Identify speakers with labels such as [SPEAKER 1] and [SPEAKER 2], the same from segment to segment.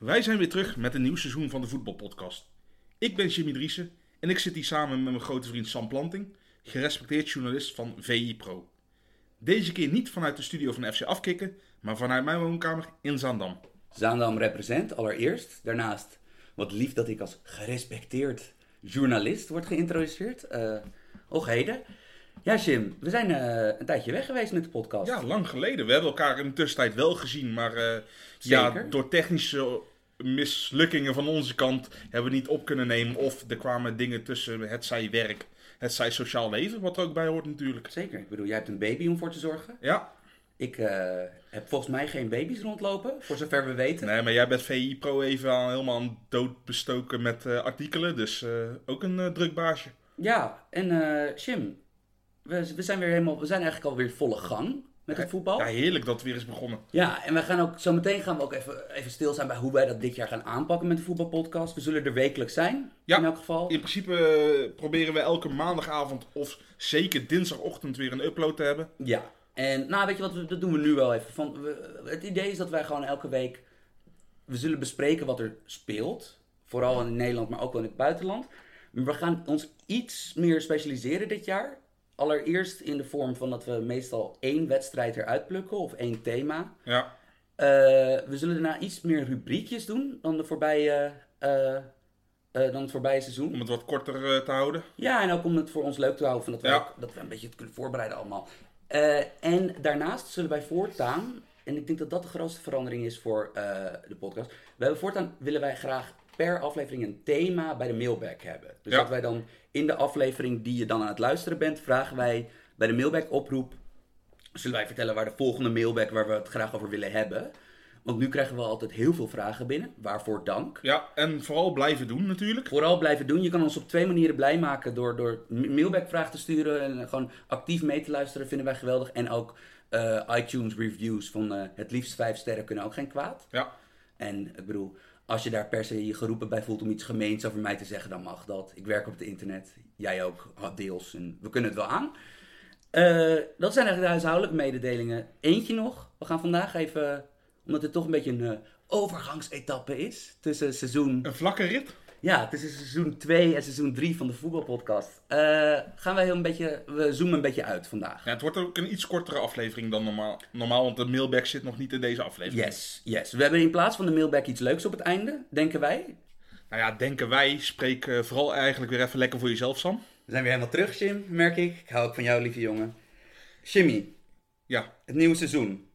[SPEAKER 1] Wij zijn weer terug met een nieuw seizoen van de Voetbalpodcast. Ik ben Jimmy Driessen en ik zit hier samen met mijn grote vriend Sam Planting, gerespecteerd journalist van VI Pro. Deze keer niet vanuit de studio van FC Afkikken, maar vanuit mijn woonkamer in Zaandam.
[SPEAKER 2] Zaandam represent allereerst. Daarnaast, wat lief dat ik als gerespecteerd journalist word geïntroduceerd. Uh. Ja, Jim, we zijn uh, een tijdje weg geweest met de podcast.
[SPEAKER 1] Ja, lang geleden. We hebben elkaar in de tussentijd wel gezien, maar uh, ja, door technische mislukkingen van onze kant hebben we niet op kunnen nemen. Of er kwamen dingen tussen het zij werk, het zij sociaal leven, wat er ook bij hoort natuurlijk.
[SPEAKER 2] Zeker. Ik bedoel, jij hebt een baby om voor te zorgen.
[SPEAKER 1] Ja.
[SPEAKER 2] Ik uh, heb volgens mij geen baby's rondlopen, voor zover we weten.
[SPEAKER 1] Nee, maar jij bent VI Pro even al helemaal doodbestoken met uh, artikelen, dus uh, ook een druk baasje.
[SPEAKER 2] Ja, en Jim, we, we, zijn weer helemaal, we zijn eigenlijk alweer volle gang met het voetbal.
[SPEAKER 1] Ja, heerlijk dat het weer is begonnen.
[SPEAKER 2] Ja, en we gaan ook zo meteen gaan we ook even, even stil zijn bij hoe wij dat dit jaar gaan aanpakken met de voetbalpodcast. We zullen er wekelijks zijn,
[SPEAKER 1] ja,
[SPEAKER 2] in elk geval.
[SPEAKER 1] In principe proberen we elke maandagavond of zeker dinsdagochtend weer een upload te hebben.
[SPEAKER 2] Ja, en nou weet je wat, dat doen we nu wel even. Van, we, het idee is dat wij gewoon elke week, we zullen bespreken wat er speelt. Vooral in Nederland, maar ook wel in het buitenland. We gaan ons iets meer specialiseren dit jaar. Allereerst in de vorm van dat we meestal één wedstrijd eruit plukken of één thema.
[SPEAKER 1] Ja.
[SPEAKER 2] Uh, we zullen daarna iets meer rubriekjes doen dan, de voorbije, uh, uh, dan het voorbije seizoen.
[SPEAKER 1] Om het wat korter te houden.
[SPEAKER 2] Ja, en ook om het voor ons leuk te houden. Van dat, we
[SPEAKER 1] Ja.
[SPEAKER 2] ook, dat we een beetje het kunnen voorbereiden allemaal. en daarnaast zullen wij voortaan, en ik denk dat dat de grootste verandering is voor de podcast. We hebben voortaan willen wij graag per aflevering een thema bij de mailback hebben. Dus
[SPEAKER 1] Ja.
[SPEAKER 2] dat wij dan in de aflevering die je dan aan het luisteren bent, vragen wij bij de mailback oproep. Zullen wij vertellen waar de volgende mailback waar we het graag over willen hebben. Want nu krijgen we altijd heel veel vragen binnen. Waarvoor dank.
[SPEAKER 1] Ja, en vooral blijven doen natuurlijk.
[SPEAKER 2] Vooral blijven doen. Je kan ons op twee manieren blij maken door, door mailback vragen te sturen en gewoon actief mee te luisteren. Vinden wij geweldig. En ook eh, iTunes reviews van eh, het liefst vijf sterren kunnen ook geen kwaad.
[SPEAKER 1] Ja,
[SPEAKER 2] En ik bedoel, als je daar per se je geroepen bij voelt om iets gemeens over mij te zeggen, dan mag dat. Ik werk op het internet, jij ook deels en we kunnen het wel aan. Eh, dat zijn eigenlijk de huishoudelijke mededelingen. Eentje nog. We gaan vandaag even, omdat het toch een beetje een eh, overgangsetappe is tussen seizoen
[SPEAKER 1] een vlakke rit.
[SPEAKER 2] Ja, tussen seizoen 2 en seizoen 3 van de voetbalpodcast. Eh gaan wij heel een beetje, we zoomen een beetje uit vandaag.
[SPEAKER 1] Ja, het wordt ook een iets kortere aflevering dan normaal, normaal want de mailback zit nog niet in deze aflevering.
[SPEAKER 2] Yes, yes. We hebben in plaats van de mailback iets leuks op het einde, denken wij.
[SPEAKER 1] Nou ja, denken wij, spreek eh, vooral eigenlijk weer even lekker voor jezelf, Sam.
[SPEAKER 2] We zijn weer helemaal terug, Jim, merk ik. Ik hou ook van jou, lieve jongen. Jimmy,
[SPEAKER 1] Ja,
[SPEAKER 2] het nieuwe seizoen.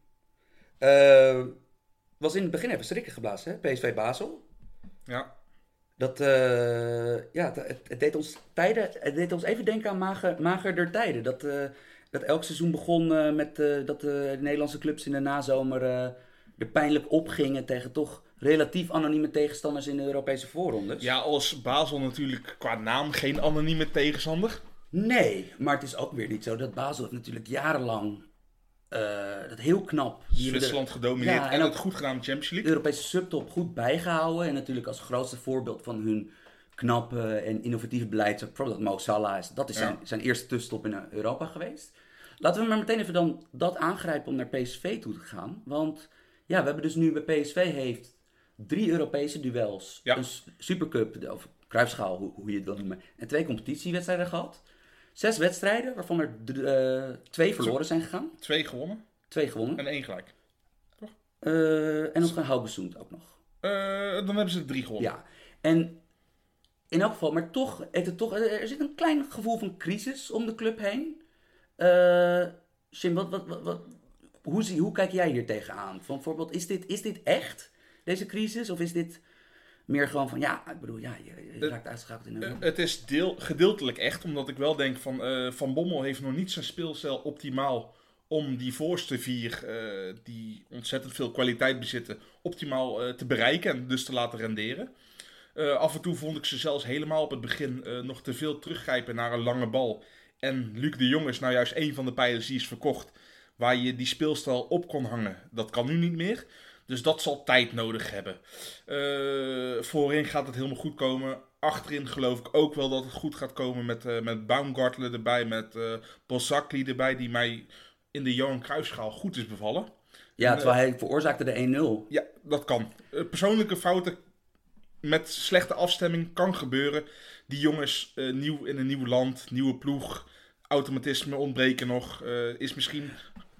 [SPEAKER 2] Eh, was in het begin even schrikken geblazen, hè? PSV Basel.
[SPEAKER 1] ja.
[SPEAKER 2] Dat, eh, ja, het, het- deed ons tijden, het deed ons even denken aan mager, magerder tijden. Dat, eh, dat elk seizoen begon eh, met dat de Nederlandse clubs in de nazomer er pijnlijk opgingen tegen toch relatief anonieme tegenstanders in de Europese voorrondes.
[SPEAKER 1] Ja, als Basel natuurlijk qua naam geen anonieme tegenstander.
[SPEAKER 2] Nee, maar het is ook weer niet zo dat Basel heeft natuurlijk jarenlang eh, dat heel knap. die de-
[SPEAKER 1] Zwitserland gedomineerd
[SPEAKER 2] Ja,
[SPEAKER 1] en ook goed gedaan de Champions
[SPEAKER 2] de
[SPEAKER 1] League.
[SPEAKER 2] Europese subtop goed bijgehouden. En natuurlijk als grootste voorbeeld van hun knappe en innovatieve beleid, bijvoorbeeld dat Mo Salah is. Dat is zijn,
[SPEAKER 1] Ja.
[SPEAKER 2] zijn eerste tussenstop in Europa geweest. Laten we maar meteen even dan dat aangrijpen om naar PSV toe te gaan. Want ja, we hebben dus nu bij PSV heeft drie Europese duels.
[SPEAKER 1] Ja.
[SPEAKER 2] Een Supercup, de- of Kruisschaal, hoe, hoe je het wil noemen. En twee competitiewedstrijden gehad. Zes wedstrijden, waarvan er eh, twee verloren zijn gegaan.
[SPEAKER 1] Twee gewonnen
[SPEAKER 2] Twee gewonnen.
[SPEAKER 1] en één gelijk.
[SPEAKER 2] Eh, en nog een Haugesund ook nog.
[SPEAKER 1] Eh, dan hebben ze drie gewonnen.
[SPEAKER 2] Ja, en in elk geval, maar toch, het toch, er zit een klein gevoel van crisis om de club heen. Jim, wat, wat, wat, wat- hoe, zie, hoe kijk jij hier tegenaan? Van bijvoorbeeld, is dit, is dit echt, deze crisis? Of is dit meer gewoon van, ja, ik bedoel, ja, je, je raakt uitgeschakeld in een...
[SPEAKER 1] Eh, het is deel, gedeeltelijk echt, omdat ik wel denk van eh, Van Bommel heeft nog niet zijn speelstijl optimaal om die voorste vier, eh, die ontzettend veel kwaliteit bezitten, optimaal te bereiken en dus te laten renderen. Af en toe vond ik ze zelfs helemaal op het begin nog te veel teruggrijpen naar een lange bal. En Luc de Jong is nou juist een van de pijlers die is verkocht, waar je die speelstijl op kon hangen. Dat kan nu niet meer. Dus dat zal tijd nodig hebben. Eh, voorin gaat het helemaal goed komen. Achterin geloof ik ook wel dat het goed gaat komen met, eh met Baumgartler erbij, met Bozakli erbij, die mij in de Johan Cruijffschaal goed is bevallen.
[SPEAKER 2] ja,
[SPEAKER 1] en,
[SPEAKER 2] terwijl hij veroorzaakte de 1-0.
[SPEAKER 1] Ja, dat kan. Persoonlijke fouten met slechte afstemming kan gebeuren. Die jongens nieuw in een nieuw land, nieuwe ploeg, automatisme ontbreken nog. is misschien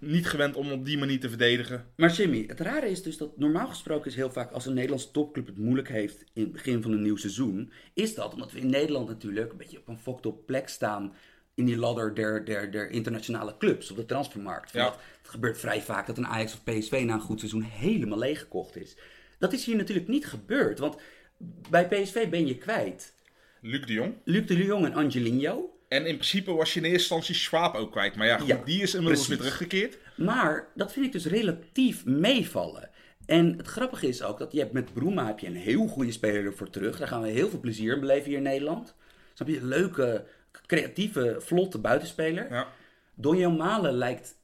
[SPEAKER 1] niet gewend om op die manier te verdedigen.
[SPEAKER 2] Maar Jimmy, het rare is dus dat normaal gesproken is heel vaak als een Nederlandse topclub het moeilijk heeft in het begin van een nieuw seizoen, is dat omdat we in Nederland natuurlijk een beetje op een fucked up plek staan in die ladder der, der, der internationale clubs op de transfermarkt.
[SPEAKER 1] Ja.
[SPEAKER 2] Want Het gebeurt vrij vaak dat een Ajax of PSV na een goed seizoen helemaal leeggekocht is. Dat is hier natuurlijk niet gebeurd, want bij PSV ben je kwijt.
[SPEAKER 1] Luc de Jong.
[SPEAKER 2] Luc de Jong en Angelino.
[SPEAKER 1] En in principe was je in eerste instantie Schwab ook kwijt. Maar ja, goed,
[SPEAKER 2] Ja,
[SPEAKER 1] die is inmiddels weer teruggekeerd.
[SPEAKER 2] Maar dat vind ik dus relatief meevallen. En het grappige is ook dat je hebt met Bruma heb je een heel goede speler ervoor terug. Daar gaan we heel veel plezier in beleven hier in Nederland. Snap je? Leuke, creatieve, vlotte buitenspeler.
[SPEAKER 1] Ja.
[SPEAKER 2] Donjo Malen lijkt,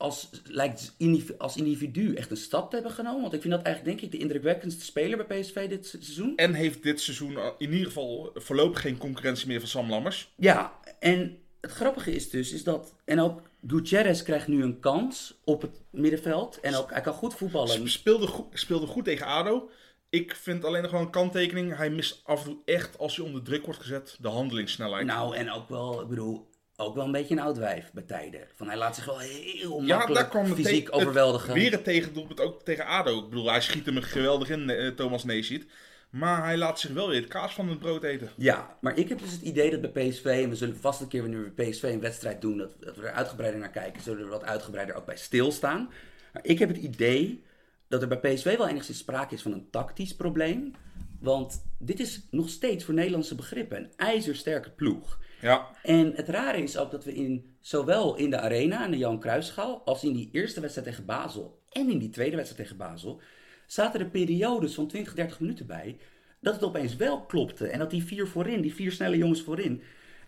[SPEAKER 2] als, lijkt indiv- als individu echt een stap te hebben genomen. Want ik vind dat eigenlijk denk ik de indrukwekkendste speler bij PSV dit se- seizoen.
[SPEAKER 1] En heeft dit seizoen in ieder geval voorlopig geen concurrentie meer van Sam Lammers.
[SPEAKER 2] Ja, en het grappige is dus, is dat, en ook Gutierrez krijgt nu een kans op het middenveld. En ook, hij kan goed voetballen.
[SPEAKER 1] Speelde goed, speelde goed tegen ADO. Ik vind alleen nog wel een kanttekening. Hij mist af en toe echt, als hij onder druk wordt gezet, de handelingssnelheid.
[SPEAKER 2] Nou, en ook wel, ik bedoel, ook wel een beetje een oud wijf bij tijden. Van hij laat zich wel heel
[SPEAKER 1] ja,
[SPEAKER 2] makkelijk
[SPEAKER 1] daar kwam het
[SPEAKER 2] fysiek
[SPEAKER 1] het-
[SPEAKER 2] overweldigen.
[SPEAKER 1] weer het tegendoelpunt ook tegen ADO. Ik bedoel, hij schiet hem geweldig in, eh, Thomas Neesiet. Maar hij laat zich wel weer het kaas van het brood eten.
[SPEAKER 2] Ja, maar ik heb dus het idee dat bij PSV, en we zullen vast een keer wanneer we PSV een wedstrijd doen, dat, dat we er uitgebreider naar kijken, zullen we wat uitgebreider ook bij stilstaan. Maar ik heb het idee dat er bij PSV wel enigszins sprake is van een tactisch probleem. Want dit is nog steeds voor Nederlandse begrippen een ijzersterke ploeg.
[SPEAKER 1] Ja,
[SPEAKER 2] En het rare is ook dat we in, zowel in de Arena, in de Jan Cruijffschaal, als in die eerste wedstrijd tegen Basel en in die tweede wedstrijd tegen Basel, zaten er periodes van 20, 30 minuten bij dat het opeens wel klopte. En dat die vier voorin, die vier snelle jongens voorin,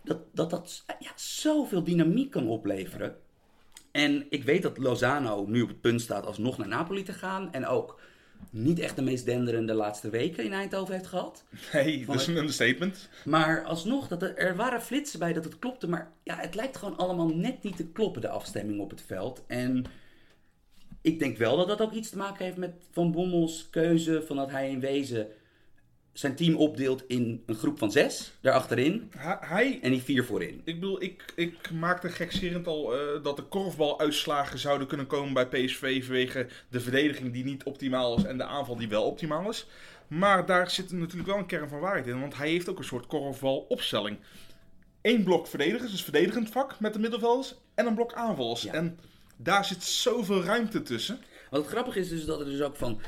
[SPEAKER 2] dat dat, dat ja, zoveel dynamiek kan opleveren. En ik weet dat Lozano nu op het punt staat alsnog naar Napoli te gaan. En ook niet echt de meest denderende laatste weken in Eindhoven heeft gehad.
[SPEAKER 1] nee, dat is een understatement.
[SPEAKER 2] Maar alsnog, dat er, er waren flitsen bij dat het klopte. Maar ja, het lijkt gewoon allemaal net niet te kloppen, de afstemming op het veld. En ik denk wel dat dat ook iets te maken heeft met Van Bommels keuze. Van dat hij in wezen zijn team opdeelt in een groep van zes, daarachterin.
[SPEAKER 1] Hij,
[SPEAKER 2] En die vier voorin.
[SPEAKER 1] Ik bedoel, ik, ik maakte gekscherend al eh, dat er korfbaluitslagen zouden kunnen komen bij PSV vanwege de verdediging die niet optimaal is en de aanval die wel optimaal is. Maar daar zit natuurlijk wel een kern van waarheid in, want hij heeft ook een soort korfbalopstelling. Eén blok verdedigers, dus verdedigend vak met de middenvelders, en een blok aanvallers.
[SPEAKER 2] Ja.
[SPEAKER 1] En daar zit zoveel ruimte tussen.
[SPEAKER 2] Wat het grappige is dus dat er dus ook van...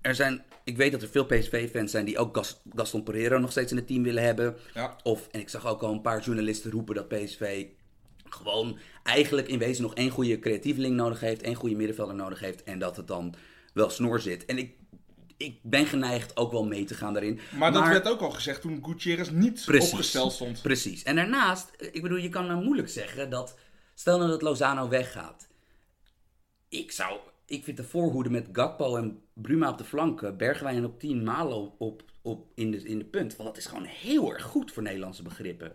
[SPEAKER 2] Er zijn, ik weet dat er veel PSV-fans zijn die ook Gas- Gaston Pereiro nog steeds in het team willen hebben.
[SPEAKER 1] Ja.
[SPEAKER 2] Of, en ik zag ook al een paar journalisten roepen dat PSV gewoon eigenlijk in wezen nog één goede creatieveling nodig heeft, één goede middenvelder nodig heeft en dat het dan wel snor zit. En ik, ik ben geneigd ook wel mee te gaan daarin.
[SPEAKER 1] Maar, dat werd ook al gezegd toen Gutierrez niet opgesteld stond.
[SPEAKER 2] Precies. En daarnaast, ik bedoel, je kan nou moeilijk zeggen dat, stel nou dat Lozano weggaat. Ik zou, ik vind de voorhoede met Gakpo en Bruma op de flanken, Bergwijn op 10, Malo op, op, in, de, in de punt. Want dat is gewoon heel erg goed voor Nederlandse begrippen.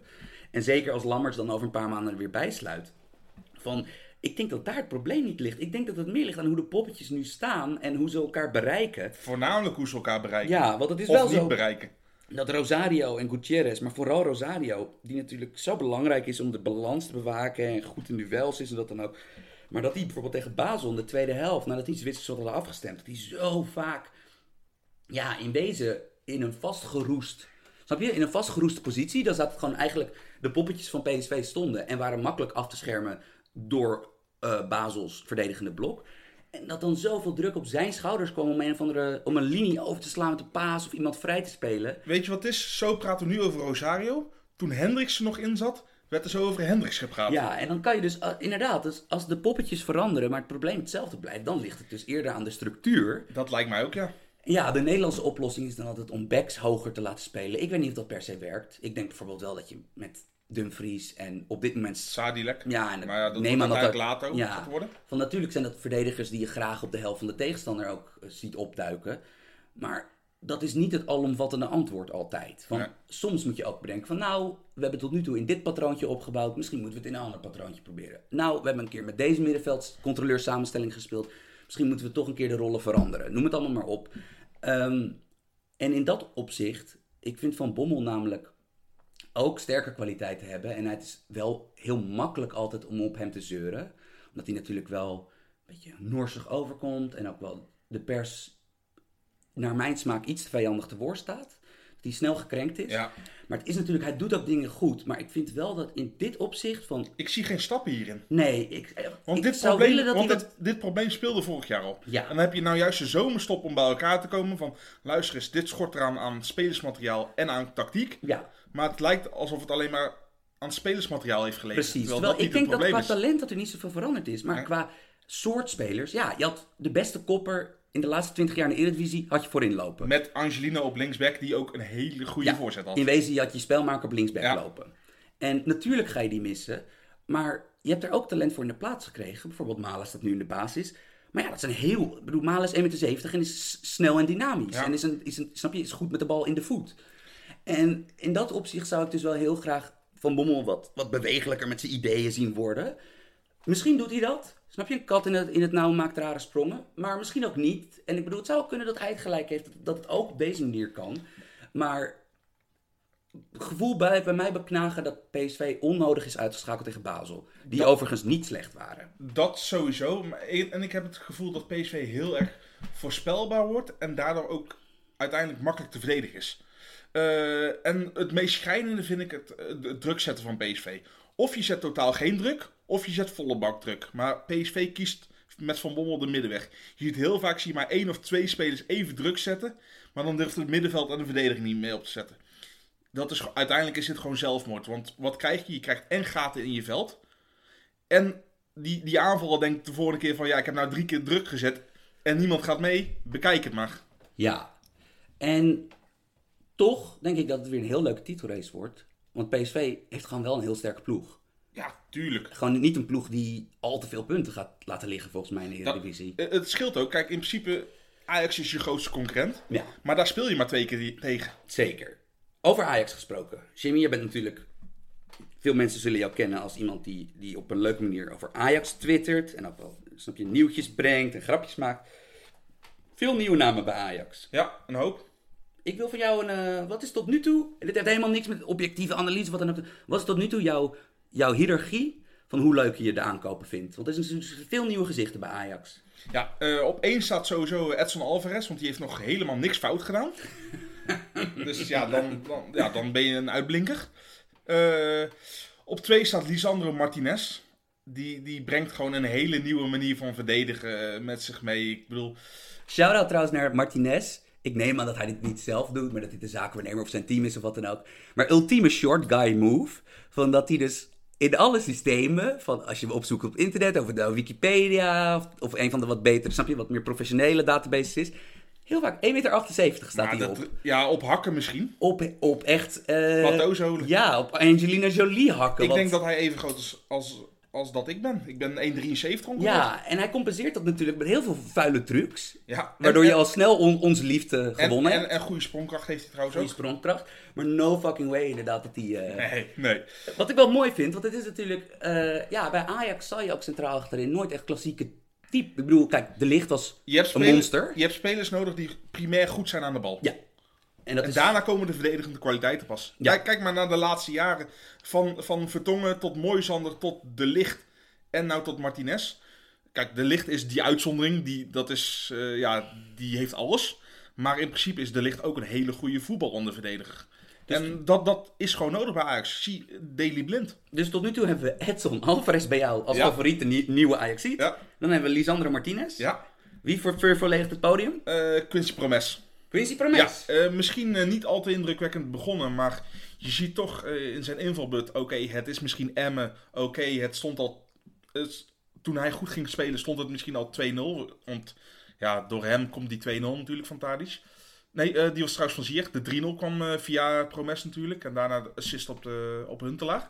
[SPEAKER 2] En zeker als Lammers dan over een paar maanden er weer bijsluit. Van, ik denk dat daar het probleem niet ligt. Ik denk dat het meer ligt aan hoe de poppetjes nu staan en hoe ze elkaar bereiken.
[SPEAKER 1] Voornamelijk hoe ze elkaar bereiken.
[SPEAKER 2] Ja, want het is
[SPEAKER 1] of
[SPEAKER 2] wel
[SPEAKER 1] niet
[SPEAKER 2] zo
[SPEAKER 1] bereiken.
[SPEAKER 2] dat Rosario en Gutierrez, maar vooral Rosario, die natuurlijk zo belangrijk is om de balans te bewaken en goed in duels is en dat dan ook. Maar dat hij bijvoorbeeld tegen Basel in de tweede helft, nadat die Zwitsers hadden afgestemd, dat hij zo vaak, ja, in wezen in een vastgeroest, snap je, in een vastgeroeste positie, dan zat het gewoon eigenlijk, de poppetjes van PSV stonden en waren makkelijk af te schermen door eh Basels verdedigende blok. En dat dan zoveel druk op zijn schouders kwam om een, of andere, om een linie over te slaan met een paas of iemand vrij te spelen.
[SPEAKER 1] Weet je wat het is? Zo praten we nu over Rosario. Toen Hendricks er nog in zat, werd er zo over Hendricks gepraat.
[SPEAKER 2] Ja, en dan kan je dus uh, inderdaad, dus als de poppetjes veranderen, maar het probleem hetzelfde blijft, dan ligt het dus eerder aan de structuur.
[SPEAKER 1] Dat lijkt mij ook, ja.
[SPEAKER 2] Ja, de Nederlandse oplossing is dan altijd om backs hoger te laten spelen. Ik weet niet of dat per se werkt. Ik denk bijvoorbeeld wel dat je met Dumfries en op dit moment...
[SPEAKER 1] Sadilek.
[SPEAKER 2] Ja, en
[SPEAKER 1] Maar ja, dat
[SPEAKER 2] neem aan dat er-
[SPEAKER 1] later ook
[SPEAKER 2] ja,
[SPEAKER 1] worden.
[SPEAKER 2] Van natuurlijk zijn dat verdedigers die je graag op de helft van de tegenstander ook eh, ziet opduiken. Maar dat is niet het alomvattende antwoord altijd. Van,
[SPEAKER 1] Ja.
[SPEAKER 2] Soms moet je ook bedenken van nou, we hebben tot nu toe in dit patroontje opgebouwd. Misschien moeten we het in een ander patroontje proberen. Nou, we hebben een keer met deze middenveldscontroleur samenstelling gespeeld. Misschien moeten we toch een keer de rollen veranderen. Noem het allemaal maar op. Ehm, en in dat opzicht, ik vind Van Bommel namelijk ook sterke kwaliteiten hebben. En het is wel heel makkelijk altijd om op hem te zeuren. Omdat hij natuurlijk wel een beetje norsig overkomt. En ook wel de pers naar mijn smaak iets te vijandig te woord staat. Hij snel gekrenkt is.
[SPEAKER 1] Ja.
[SPEAKER 2] Maar het is natuurlijk, hij doet ook dingen goed. Maar ik vind wel dat in dit opzicht van...
[SPEAKER 1] Ik zie geen stappen hierin.
[SPEAKER 2] Nee, ik, eh,
[SPEAKER 1] Want,
[SPEAKER 2] ik
[SPEAKER 1] dit,
[SPEAKER 2] zou
[SPEAKER 1] probleem,
[SPEAKER 2] willen dat
[SPEAKER 1] want dit, probleem speelde vorig jaar al.
[SPEAKER 2] Ja.
[SPEAKER 1] En dan heb je nou juist de zomerstop om bij elkaar te komen van... Luister eens, dit schort eraan aan spelersmateriaal en aan tactiek.
[SPEAKER 2] Ja,
[SPEAKER 1] Maar het lijkt alsof het alleen maar aan spelersmateriaal heeft gelegen.
[SPEAKER 2] Precies.
[SPEAKER 1] Terwijl
[SPEAKER 2] ik denk dat qua
[SPEAKER 1] is.
[SPEAKER 2] talent dat er niet zoveel veranderd is. Maar qua soort spelers, ja, je had de beste kopper in de laatste 20 jaar in de Eredivisie had je voorin lopen.
[SPEAKER 1] Met Angelina op linksback, die ook een hele goede
[SPEAKER 2] Ja,
[SPEAKER 1] voorzet had.
[SPEAKER 2] In wezen had je spelmaker op linksback
[SPEAKER 1] Ja.
[SPEAKER 2] lopen. En natuurlijk ga je die missen, maar je hebt er ook talent voor in de plaats gekregen. Bijvoorbeeld Malen staat nu in de basis. Maar ja, dat is een heel... Ik bedoel, Malen is 1,70 meter en is snel en dynamisch.
[SPEAKER 1] Ja.
[SPEAKER 2] En is een, is een, snap je, is goed met de bal in de voet. En in dat opzicht zou ik dus wel heel graag Van Bommel wat, wat bewegelijker met zijn ideeën zien worden. Misschien doet hij dat. Snap je? Een kat in het, in het nauw maakt rare sprongen. Maar misschien ook niet. En ik bedoel, het zou kunnen dat hij het gelijk heeft. Dat, het ook op deze manier kan. Maar het gevoel bij, bij mij beknagen dat PSV onnodig is uitgeschakeld tegen Basel. Die overigens niet slecht waren.
[SPEAKER 1] Dat sowieso. Maar- En ik heb het gevoel dat PSV heel erg voorspelbaar wordt. En daardoor ook uiteindelijk makkelijk te verdedigen is. Eh, en het meest schrijnende vind ik het, eh, het druk zetten van PSV. Of je zet totaal geen druk, of je zet volle bak druk. Maar PSV kiest met Van Bommel de middenweg. Je ziet heel vaak zie je maar één of twee spelers even druk zetten. Maar dan durft het middenveld en de verdediging niet meer op te zetten. Dat is, uiteindelijk is dit gewoon zelfmoord. Want wat krijg je? Je krijgt en gaten in je veld. En die, die aanvaller denkt de vorige keer van... Ja, ik heb nou drie keer druk gezet. En niemand gaat mee. Bekijk het maar.
[SPEAKER 2] Ja. En toch denk ik dat het weer een heel leuke titelrace wordt. Want PSV heeft gewoon wel een heel sterke ploeg.
[SPEAKER 1] Ja, tuurlijk.
[SPEAKER 2] Gewoon niet een ploeg die al te veel punten gaat laten liggen volgens mij in de Eredivisie.
[SPEAKER 1] Eh, Het scheelt ook. Kijk, in principe... Ajax is je grootste concurrent.
[SPEAKER 2] Ja,
[SPEAKER 1] Maar daar speel je maar twee keer tegen.
[SPEAKER 2] zeker. Over Ajax gesproken. Jimmy, je bent natuurlijk... Veel mensen zullen jou kennen als iemand die, die op een leuke manier over Ajax twittert. En ook wel, snap je, nieuwtjes brengt en grapjes maakt. Veel nieuwe namen bij Ajax.
[SPEAKER 1] Ja, een hoop.
[SPEAKER 2] Ik wil van jou een. eh, wat is tot nu toe. en Dit heeft helemaal niks met objectieve analyse. Wat, dan ook. wat is tot nu toe jouw, jouw hiërarchie van hoe leuk je de aankopen vindt? Want er zijn natuurlijk veel nieuwe gezichten bij Ajax.
[SPEAKER 1] Ja, eh, op één staat sowieso Edson Alvarez. Want die heeft nog helemaal niks fout gedaan. dus ja dan, dan, ja, dan ben je een uitblinker. Eh, op twee staat Lisandro Martinez. Die, die brengt gewoon een hele nieuwe manier van verdedigen eh, met zich mee. Ik bedoel,
[SPEAKER 2] Shout-out trouwens naar Martinez. Ik neem aan dat hij dit niet zelf doet, maar dat hij de zakenwaarnemer of zijn team is of wat dan ook. Maar ultieme short guy move. Van dat hij dus in alle systemen, van als je hem opzoekt op internet, het nou Wikipedia of, of een van de wat betere, snap je, wat meer professionele databases is. Heel vaak 1,78 meter staat hij op.
[SPEAKER 1] ja, op hakken misschien.
[SPEAKER 2] Op, op echt... eh,
[SPEAKER 1] Plateauzolen.
[SPEAKER 2] Ja, op Angelina Jolie hakken.
[SPEAKER 1] Ik
[SPEAKER 2] wat-
[SPEAKER 1] denk dat hij even groot is als, als dat ik ben. Ik ben 1,73 ongeveer.
[SPEAKER 2] Ja, en hij compenseert dat natuurlijk met heel veel vuile trucs.
[SPEAKER 1] ja.
[SPEAKER 2] Waardoor
[SPEAKER 1] En-
[SPEAKER 2] je al snel on- onze liefde
[SPEAKER 1] en,
[SPEAKER 2] gewonnen
[SPEAKER 1] en,
[SPEAKER 2] hebt.
[SPEAKER 1] en, goede sprongkracht heeft hij trouwens
[SPEAKER 2] Goede
[SPEAKER 1] ook.
[SPEAKER 2] sprongkracht. Maar no fucking way inderdaad dat hij... eh,
[SPEAKER 1] Nee, nee.
[SPEAKER 2] Wat ik wel mooi vind, want het is natuurlijk... eh, ja, bij Ajax zal je ook centraal achterin nooit echt klassieke type... Ik bedoel, kijk, De Licht was
[SPEAKER 1] Je hebt,
[SPEAKER 2] een
[SPEAKER 1] spelers,
[SPEAKER 2] monster.
[SPEAKER 1] je hebt spelers nodig die primair goed zijn aan de bal.
[SPEAKER 2] Ja. En dat
[SPEAKER 1] En
[SPEAKER 2] is...
[SPEAKER 1] daarna komen de verdedigende kwaliteiten pas.
[SPEAKER 2] Ja.
[SPEAKER 1] Kijk, kijk maar naar de laatste jaren. Van, van Vertongen tot Moisander tot De Licht en nou tot Martinez. Kijk, De Licht is die uitzondering. Die, dat is, eh, ja, die heeft alles. Maar in principe is De Licht ook een hele goede voetbalronde verdediger. en dat, dat is gewoon nodig bij Ajax. Zie Daily Blind.
[SPEAKER 2] Dus tot nu toe hebben we Edson Alvarez bij jou als
[SPEAKER 1] Ja.
[SPEAKER 2] favoriete nie- nieuwe.
[SPEAKER 1] Ja.
[SPEAKER 2] Dan hebben we Lisandro Martinez.
[SPEAKER 1] Ja.
[SPEAKER 2] Wie ver vervolledigt het podium?
[SPEAKER 1] Eh, Quincy Promes.
[SPEAKER 2] Quincy
[SPEAKER 1] Ja,
[SPEAKER 2] Promes.
[SPEAKER 1] eh, misschien eh, niet al te indrukwekkend begonnen, maar je ziet toch eh, in zijn invalbeurt, oké, het is misschien Emmen, oké, het stond al, toen hij goed ging spelen stond het misschien al 2-0, want ja, door hem komt die 2-0 natuurlijk van Tadic. Nee, die was trouwens van Ziyech, de 3-0 kwam via Promes natuurlijk, en daarna de assist op, de, op Huntelaar.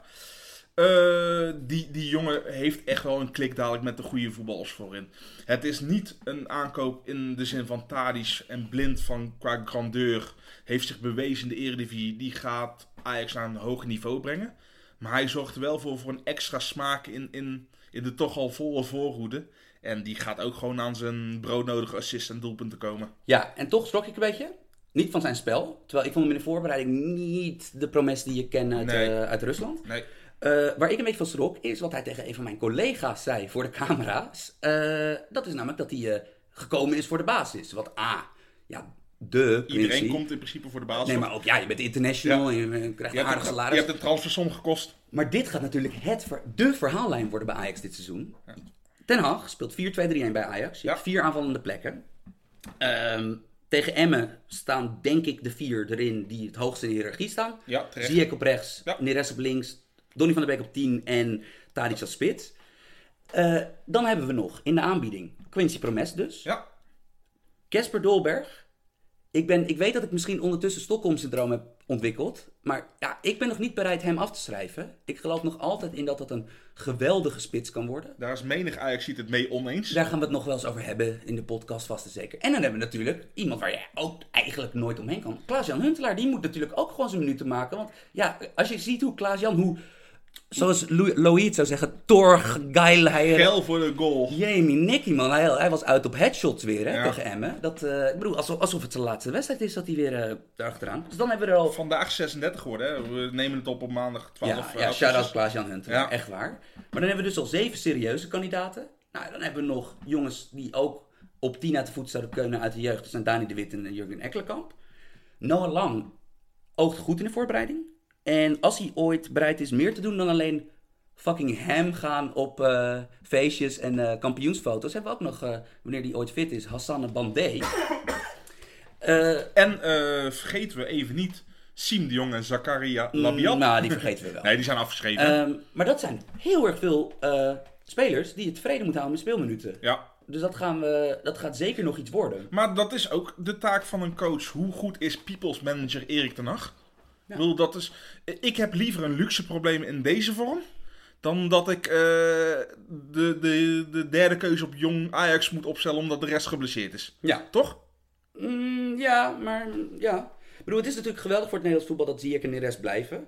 [SPEAKER 1] Eh, die, die jongen heeft echt wel een klik dadelijk met de goede voetballers voorin. Het is niet een aankoop in de zin van Tadic en Blind van qua grandeur. Heeft zich bewezen in de Eredivisie. Die gaat Ajax naar een hoger niveau brengen. Maar hij zorgt er wel voor, voor een extra smaak in, in, in de toch al volle voorhoede. En die gaat ook gewoon aan zijn broodnodige assist en doelpunten komen.
[SPEAKER 2] Ja, en toch schrok ik een beetje. Niet van zijn spel. Terwijl ik vond hem in de voorbereiding niet de Promes die je kent uit,
[SPEAKER 1] Nee.
[SPEAKER 2] eh, uit Rusland.
[SPEAKER 1] Nee,
[SPEAKER 2] Eh, waar ik een beetje van schrok, is wat hij tegen een van mijn collega's zei voor de camera's. Eh, dat is namelijk dat hij eh, gekomen is voor de basis. Wat A, ja, de
[SPEAKER 1] iedereen komt in principe voor de basis.
[SPEAKER 2] Nee, maar ook ja, je bent international en je krijgt
[SPEAKER 1] je,
[SPEAKER 2] een aardig salaris.
[SPEAKER 1] je hebt een transfersom gekost.
[SPEAKER 2] Maar dit gaat natuurlijk het ver- de verhaallijn worden bij Ajax dit seizoen. Ten Hag speelt 4-2-3-1 bij Ajax. Je
[SPEAKER 1] Ja.
[SPEAKER 2] hebt vier aanvallende plekken. Ehm, tegen Emmen staan denk ik de vier erin die het hoogst in de hiërarchie staan.
[SPEAKER 1] Ja.
[SPEAKER 2] Ziyech op rechts,
[SPEAKER 1] Ja.
[SPEAKER 2] Neres op links, Donny van der Beek op 10 en Tadic als spits. Eh, dan hebben we nog in de aanbieding Quincy Promes dus.
[SPEAKER 1] Ja,
[SPEAKER 2] Casper Dolberg. Ik, ben, ik weet dat ik misschien ondertussen Stockholm-syndroom heb ontwikkeld. Maar ja, ik ben nog niet bereid hem af te schrijven. Ik geloof nog altijd in dat dat een geweldige spits kan worden.
[SPEAKER 1] daar is menig Ajax ziet het mee oneens.
[SPEAKER 2] Daar gaan we het nog wel eens over hebben in de podcast, vast en zeker. En dan hebben we natuurlijk iemand waar je ook eigenlijk nooit omheen kan. Klaas-Jan Huntelaar, die moet natuurlijk ook gewoon zijn minuten maken. Want ja, als je ziet hoe Klaas-Jan, hoe, zoals Loïc zou zeggen, torgeil hij er
[SPEAKER 1] Gel voor de goal.
[SPEAKER 2] Jamie Nicky, man. Hij, hij was uit op headshots weer hè,
[SPEAKER 1] Ja.
[SPEAKER 2] tegen Emmen. Dat, eh, ik bedoel, alsof, alsof het zijn laatste wedstrijd is dat hij weer eh erachteraan. Dus dan hebben we er al...
[SPEAKER 1] Vandaag 36 geworden, hè? We nemen het op op maandag 12
[SPEAKER 2] Ja,
[SPEAKER 1] eh,
[SPEAKER 2] ja shout-out Klaas-Jan Hunter.
[SPEAKER 1] Ja.
[SPEAKER 2] Echt waar. Maar dan hebben we dus al zeven serieuze kandidaten. Nou, dan hebben we nog jongens die ook op 10 uit de voet zouden kunnen uit de jeugd. Dat zijn Dani de Wit en Jurgen Ekkelenkamp. Noah Lang oogt goed in de voorbereiding. En als hij ooit bereid is meer te doen dan alleen fucking ham gaan op eh, feestjes en eh, kampioensfoto's, hebben we ook nog, eh, wanneer die ooit fit is, Hassan Bandé.
[SPEAKER 1] En vergeten we even niet Siem de Jong en Zakaria Labiat.
[SPEAKER 2] nou, die vergeten we wel.
[SPEAKER 1] Nee, die zijn afgeschreven.
[SPEAKER 2] Ehm, maar dat zijn heel erg veel spelers die het tevreden moeten houden met speelminuten.
[SPEAKER 1] ja.
[SPEAKER 2] Dus dat, gaan we, dat gaat zeker nog iets worden.
[SPEAKER 1] Maar dat is ook de taak van een coach. Hoe goed is people's manager Erik ten Hag? Ik bedoel, dat is, ik heb liever een luxe probleem in deze vorm. Dan dat ik eh, de, de, de derde keuze op jong Ajax moet opstellen omdat de rest geblesseerd is.
[SPEAKER 2] Ja.
[SPEAKER 1] Toch?
[SPEAKER 2] Mm, ja, maar ja. Ik bedoel, het is natuurlijk geweldig voor het Nederlands voetbal dat Ziyech en Neres blijven.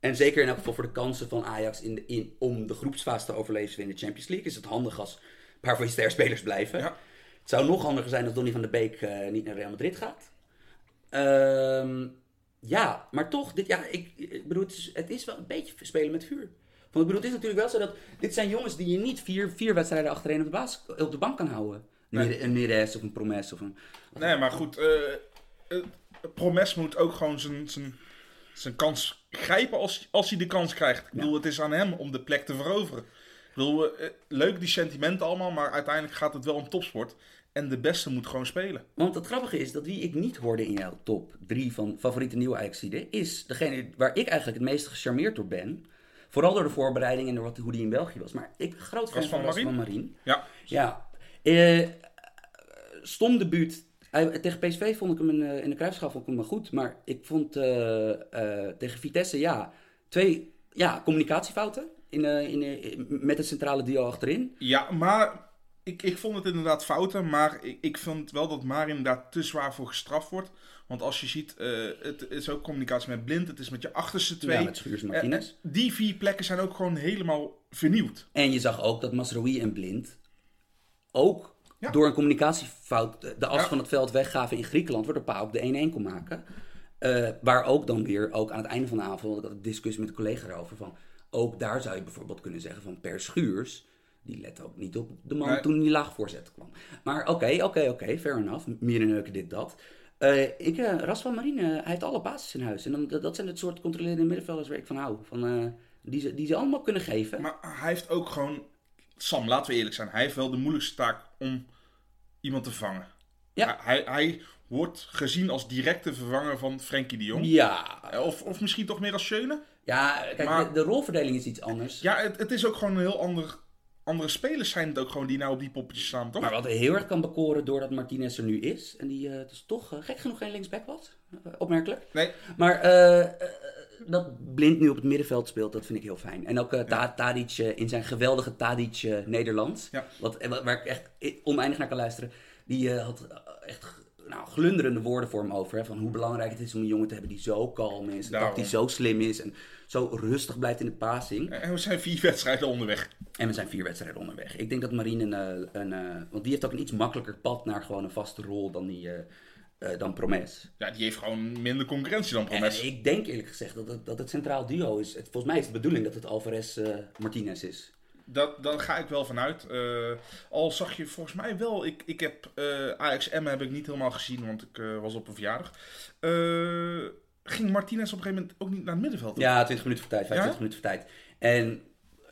[SPEAKER 2] En zeker in elk geval voor de kansen van Ajax in de, in, om de groepsfase te overleven in de Champions League is het handig als een paar van je sterspelers blijven.
[SPEAKER 1] Ja.
[SPEAKER 2] Het zou nog handiger zijn als Donny van der Beek eh, niet naar Real Madrid gaat. Ehm, ja, maar toch, dit, ja, ik, ik bedoel, het is, het is wel een beetje spelen met vuur. Want ik bedoel, het is natuurlijk wel zo dat dit zijn jongens die je niet vier, vier wedstrijden achtereen op de, baas, op de bank kan houden.
[SPEAKER 1] Nee.
[SPEAKER 2] Een Neres of een Promes of een...
[SPEAKER 1] Nee, maar goed. eh, Promes moet ook gewoon zijn, zijn, zijn kans grijpen als, als hij de kans krijgt. Ik bedoel, het is aan hem om de plek te veroveren. Bedoel, eh, leuk die sentimenten allemaal, maar uiteindelijk gaat het wel om topsport. En de beste moet gewoon spelen.
[SPEAKER 2] Want het grappige is dat wie ik niet hoorde in jouw top 3 van favoriete nieuwe Ajaxiden, is degene waar ik eigenlijk het meest gecharmeerd door ben. Vooral door de voorbereiding en door wat, hoe die in België was. Maar ik ben groot fan
[SPEAKER 1] van
[SPEAKER 2] van,
[SPEAKER 1] Marien? Ja,
[SPEAKER 2] Ja. Eh, stom debuut. Tegen PSV vond ik hem in, eh, in de kruisschaal vond ik hem wel goed. Maar ik vond tegen Vitesse, ja, twee ja, communicatiefouten in, eh, in, eh, met het centrale duo achterin.
[SPEAKER 1] ja maar ik, ik vond het inderdaad fouten. Maar ik, ik vind wel dat Mar inderdaad te zwaar voor gestraft wordt. Want als je ziet, eh, het is ook communicatie met blind. Het is met je achterste twee.
[SPEAKER 2] Ja, met Schuurs Martinez.
[SPEAKER 1] Die vier plekken zijn ook gewoon helemaal vernieuwd.
[SPEAKER 2] En je zag ook dat Masrowi en Blind ook
[SPEAKER 1] Ja.
[SPEAKER 2] door een communicatiefout de as
[SPEAKER 1] Ja.
[SPEAKER 2] van het veld weggaven in Griekenland, waardoor Pa ook de 1-1 kon maken. Waar ook dan weer, ook aan het einde van de avond, ik had een discussie met een collega erover, van ook daar zou je bijvoorbeeld kunnen zeggen van Per Schuurs, die let ook niet op de man
[SPEAKER 1] Nee.
[SPEAKER 2] toen die laag voorzet kwam. Maar oké, oké, oké, fair enough, Miereneuken dit, dat. Eh, ik, eh Rasval Marine, hij heeft alle basis in huis. En dan, dat, dat zijn het soort controlerende middenvelders waar ik van hou. Van, eh, die, ze, die ze allemaal kunnen geven.
[SPEAKER 1] Maar hij heeft ook gewoon... Sam, laten we eerlijk zijn. Hij heeft wel de moeilijkste taak om iemand te vangen.
[SPEAKER 2] Ja.
[SPEAKER 1] Hij, hij wordt gezien als directe vervanger van Frenkie de Jong.
[SPEAKER 2] Ja,
[SPEAKER 1] Of, of misschien toch meer als Schöne.
[SPEAKER 2] Ja kijk,
[SPEAKER 1] Maar-
[SPEAKER 2] de, de rolverdeling is iets anders.
[SPEAKER 1] Ja, het, het is ook gewoon een heel ander... Andere spelers zijn het ook gewoon die nou op die poppetjes staan, toch?
[SPEAKER 2] Maar wat heel erg kan bekoren doordat Martinez er nu is. En die eh dus toch eh, gek genoeg geen linksback was. Eh, opmerkelijk.
[SPEAKER 1] Nee,
[SPEAKER 2] Maar dat Blind nu op het middenveld speelt, dat vind ik heel fijn. En ook Ta- Tadic in zijn geweldige Tadic Nederlands.
[SPEAKER 1] Ja.
[SPEAKER 2] Wat, wa- waar ik echt oneindig naar kan luisteren. Die had echt nou, glunderende woorden voor hem over. Hè, van hoe belangrijk het is om een jongen te hebben die zo kalm is. En
[SPEAKER 1] Daarom.
[SPEAKER 2] dat die zo slim is. En zo rustig blijft in de passing.
[SPEAKER 1] en we zijn vier wedstrijden onderweg.
[SPEAKER 2] En we zijn vier wedstrijden onderweg. Ik denk dat Marine een, eh, een eh, want die heeft ook een iets makkelijker pad naar gewoon een vaste rol dan die eh, dan Promes.
[SPEAKER 1] Ja, die heeft gewoon minder concurrentie dan Promes.
[SPEAKER 2] En ik denk eerlijk gezegd dat het, dat het centraal duo is. Het, volgens mij is de bedoeling dat het Alvarez eh, Martinez is.
[SPEAKER 1] Dat, daar ga ik wel vanuit. Eh al zag je volgens mij wel. Ik, ik heb eh AXM heb ik niet helemaal gezien, want ik eh, was op een verjaardag. Ging Martinez op een gegeven moment ook niet naar het middenveld?
[SPEAKER 2] Ja, 20 minuten voor tijd, 25
[SPEAKER 1] Ja?
[SPEAKER 2] minuten voor tijd. En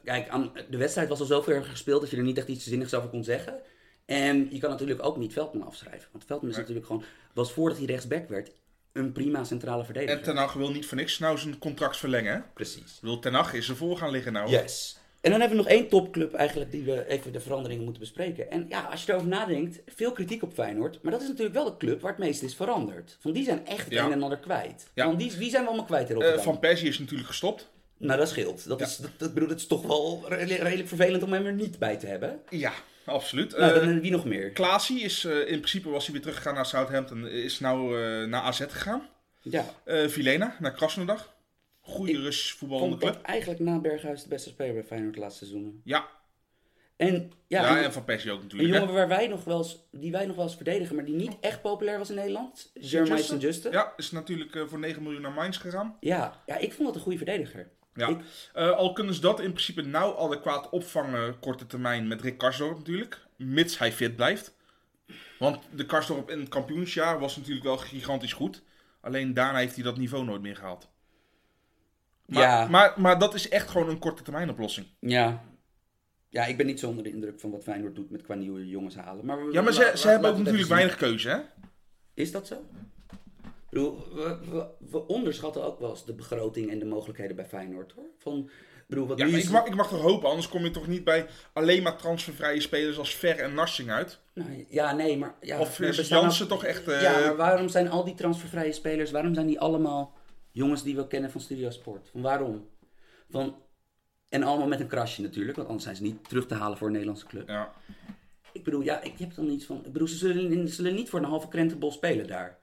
[SPEAKER 2] kijk, aan, de wedstrijd was al zo ver gespeeld dat je er niet echt iets zinnigs over kon zeggen. En je kan natuurlijk ook niet Veldman afschrijven. Want Veldman is
[SPEAKER 1] Nee.
[SPEAKER 2] natuurlijk gewoon, was voordat hij rechtsback werd, een prima centrale verdediger.
[SPEAKER 1] En Ten Hag wil niet voor niks nou zijn contract verlengen. Ik
[SPEAKER 2] Precies.
[SPEAKER 1] bedoel, Ten Hag is ervoor gaan liggen nou.
[SPEAKER 2] Yes. En dan hebben we nog één topclub eigenlijk die we even de veranderingen moeten bespreken. En ja, als je erover nadenkt, veel kritiek op Feyenoord. Maar dat is natuurlijk wel de club waar het meest is veranderd. Van die zijn echt het
[SPEAKER 1] Ja.
[SPEAKER 2] een en ander kwijt.
[SPEAKER 1] Ja.
[SPEAKER 2] Van die, wie zijn we allemaal kwijt
[SPEAKER 1] Eh,
[SPEAKER 2] Rotterdam?
[SPEAKER 1] van Persie is natuurlijk gestopt.
[SPEAKER 2] Nou, dat scheelt. Dat, is, dat, dat, bedoel, het is toch wel re- redelijk vervelend om hem er niet bij te hebben.
[SPEAKER 1] Ja, absoluut.
[SPEAKER 2] Nou,
[SPEAKER 1] Eh,
[SPEAKER 2] wie nog meer?
[SPEAKER 1] Klaasie is eh, in principe was hij weer teruggegaan naar Southampton. Is nou naar AZ gegaan.
[SPEAKER 2] Ja,
[SPEAKER 1] Vilena naar Krasnodar. Goede Russisch voetballende club.
[SPEAKER 2] eigenlijk na Berghuis de beste speler bij Feyenoord de laatste seizoenen.
[SPEAKER 1] Ja,
[SPEAKER 2] En ja,
[SPEAKER 1] ja,
[SPEAKER 2] en-
[SPEAKER 1] en van Persie ook
[SPEAKER 2] een
[SPEAKER 1] natuurlijk. hè.
[SPEAKER 2] jongen waar wij nog wel eens, die wij nog wel eens verdedigen, maar die niet echt populair was in Nederland.
[SPEAKER 1] Juste?
[SPEAKER 2] St. Juste.
[SPEAKER 1] Ja, is natuurlijk eh, voor 9 miljoen naar Mainz gegaan.
[SPEAKER 2] Ja, ja, ik vond dat een goede verdediger.
[SPEAKER 1] Ja.
[SPEAKER 2] Ik-
[SPEAKER 1] Eh, al kunnen ze dat in principe nou adequaat opvangen, korte termijn, met Rick Karsdorp natuurlijk. Mits hij fit blijft. Want de Karsdorp in het kampioensjaar was natuurlijk wel gigantisch goed. Alleen daarna heeft hij dat niveau nooit meer gehaald. Maar,
[SPEAKER 2] Ja.
[SPEAKER 1] maar, maar dat is echt gewoon een korte termijn oplossing.
[SPEAKER 2] Ja. Ja, ik ben niet zo onder de indruk van wat Feyenoord doet met qua nieuwe jongens halen. Maar,
[SPEAKER 1] Ja, maar ze, ze hebben ook natuurlijk weinig keuze, hè?
[SPEAKER 2] Is dat zo? Ik bedoel, we, we, we onderschatten ook wel eens de begroting en de mogelijkheden bij Feyenoord, hoor. Van, bedoel, wat
[SPEAKER 1] Ja,
[SPEAKER 2] nu is...
[SPEAKER 1] ik, mag, ik mag toch hopen, anders kom je toch niet bij alleen maar transfervrije spelers als Ver en Narsing uit.
[SPEAKER 2] Nou, ja, nee, maar... Ja,
[SPEAKER 1] Of is Jansen toch echt... eh,
[SPEAKER 2] Ja, maar waarom zijn al die transfervrije spelers, waarom zijn die allemaal jongens die we kennen van Studio Sport? Van waarom? Van, en allemaal met een krasje natuurlijk, want anders zijn ze niet terug te halen voor een Nederlandse club.
[SPEAKER 1] ja.
[SPEAKER 2] Ik bedoel, ja, ik heb dan iets van. Ik bedoel, ze zullen, ze zullen niet voor een halve krentenbol spelen daar.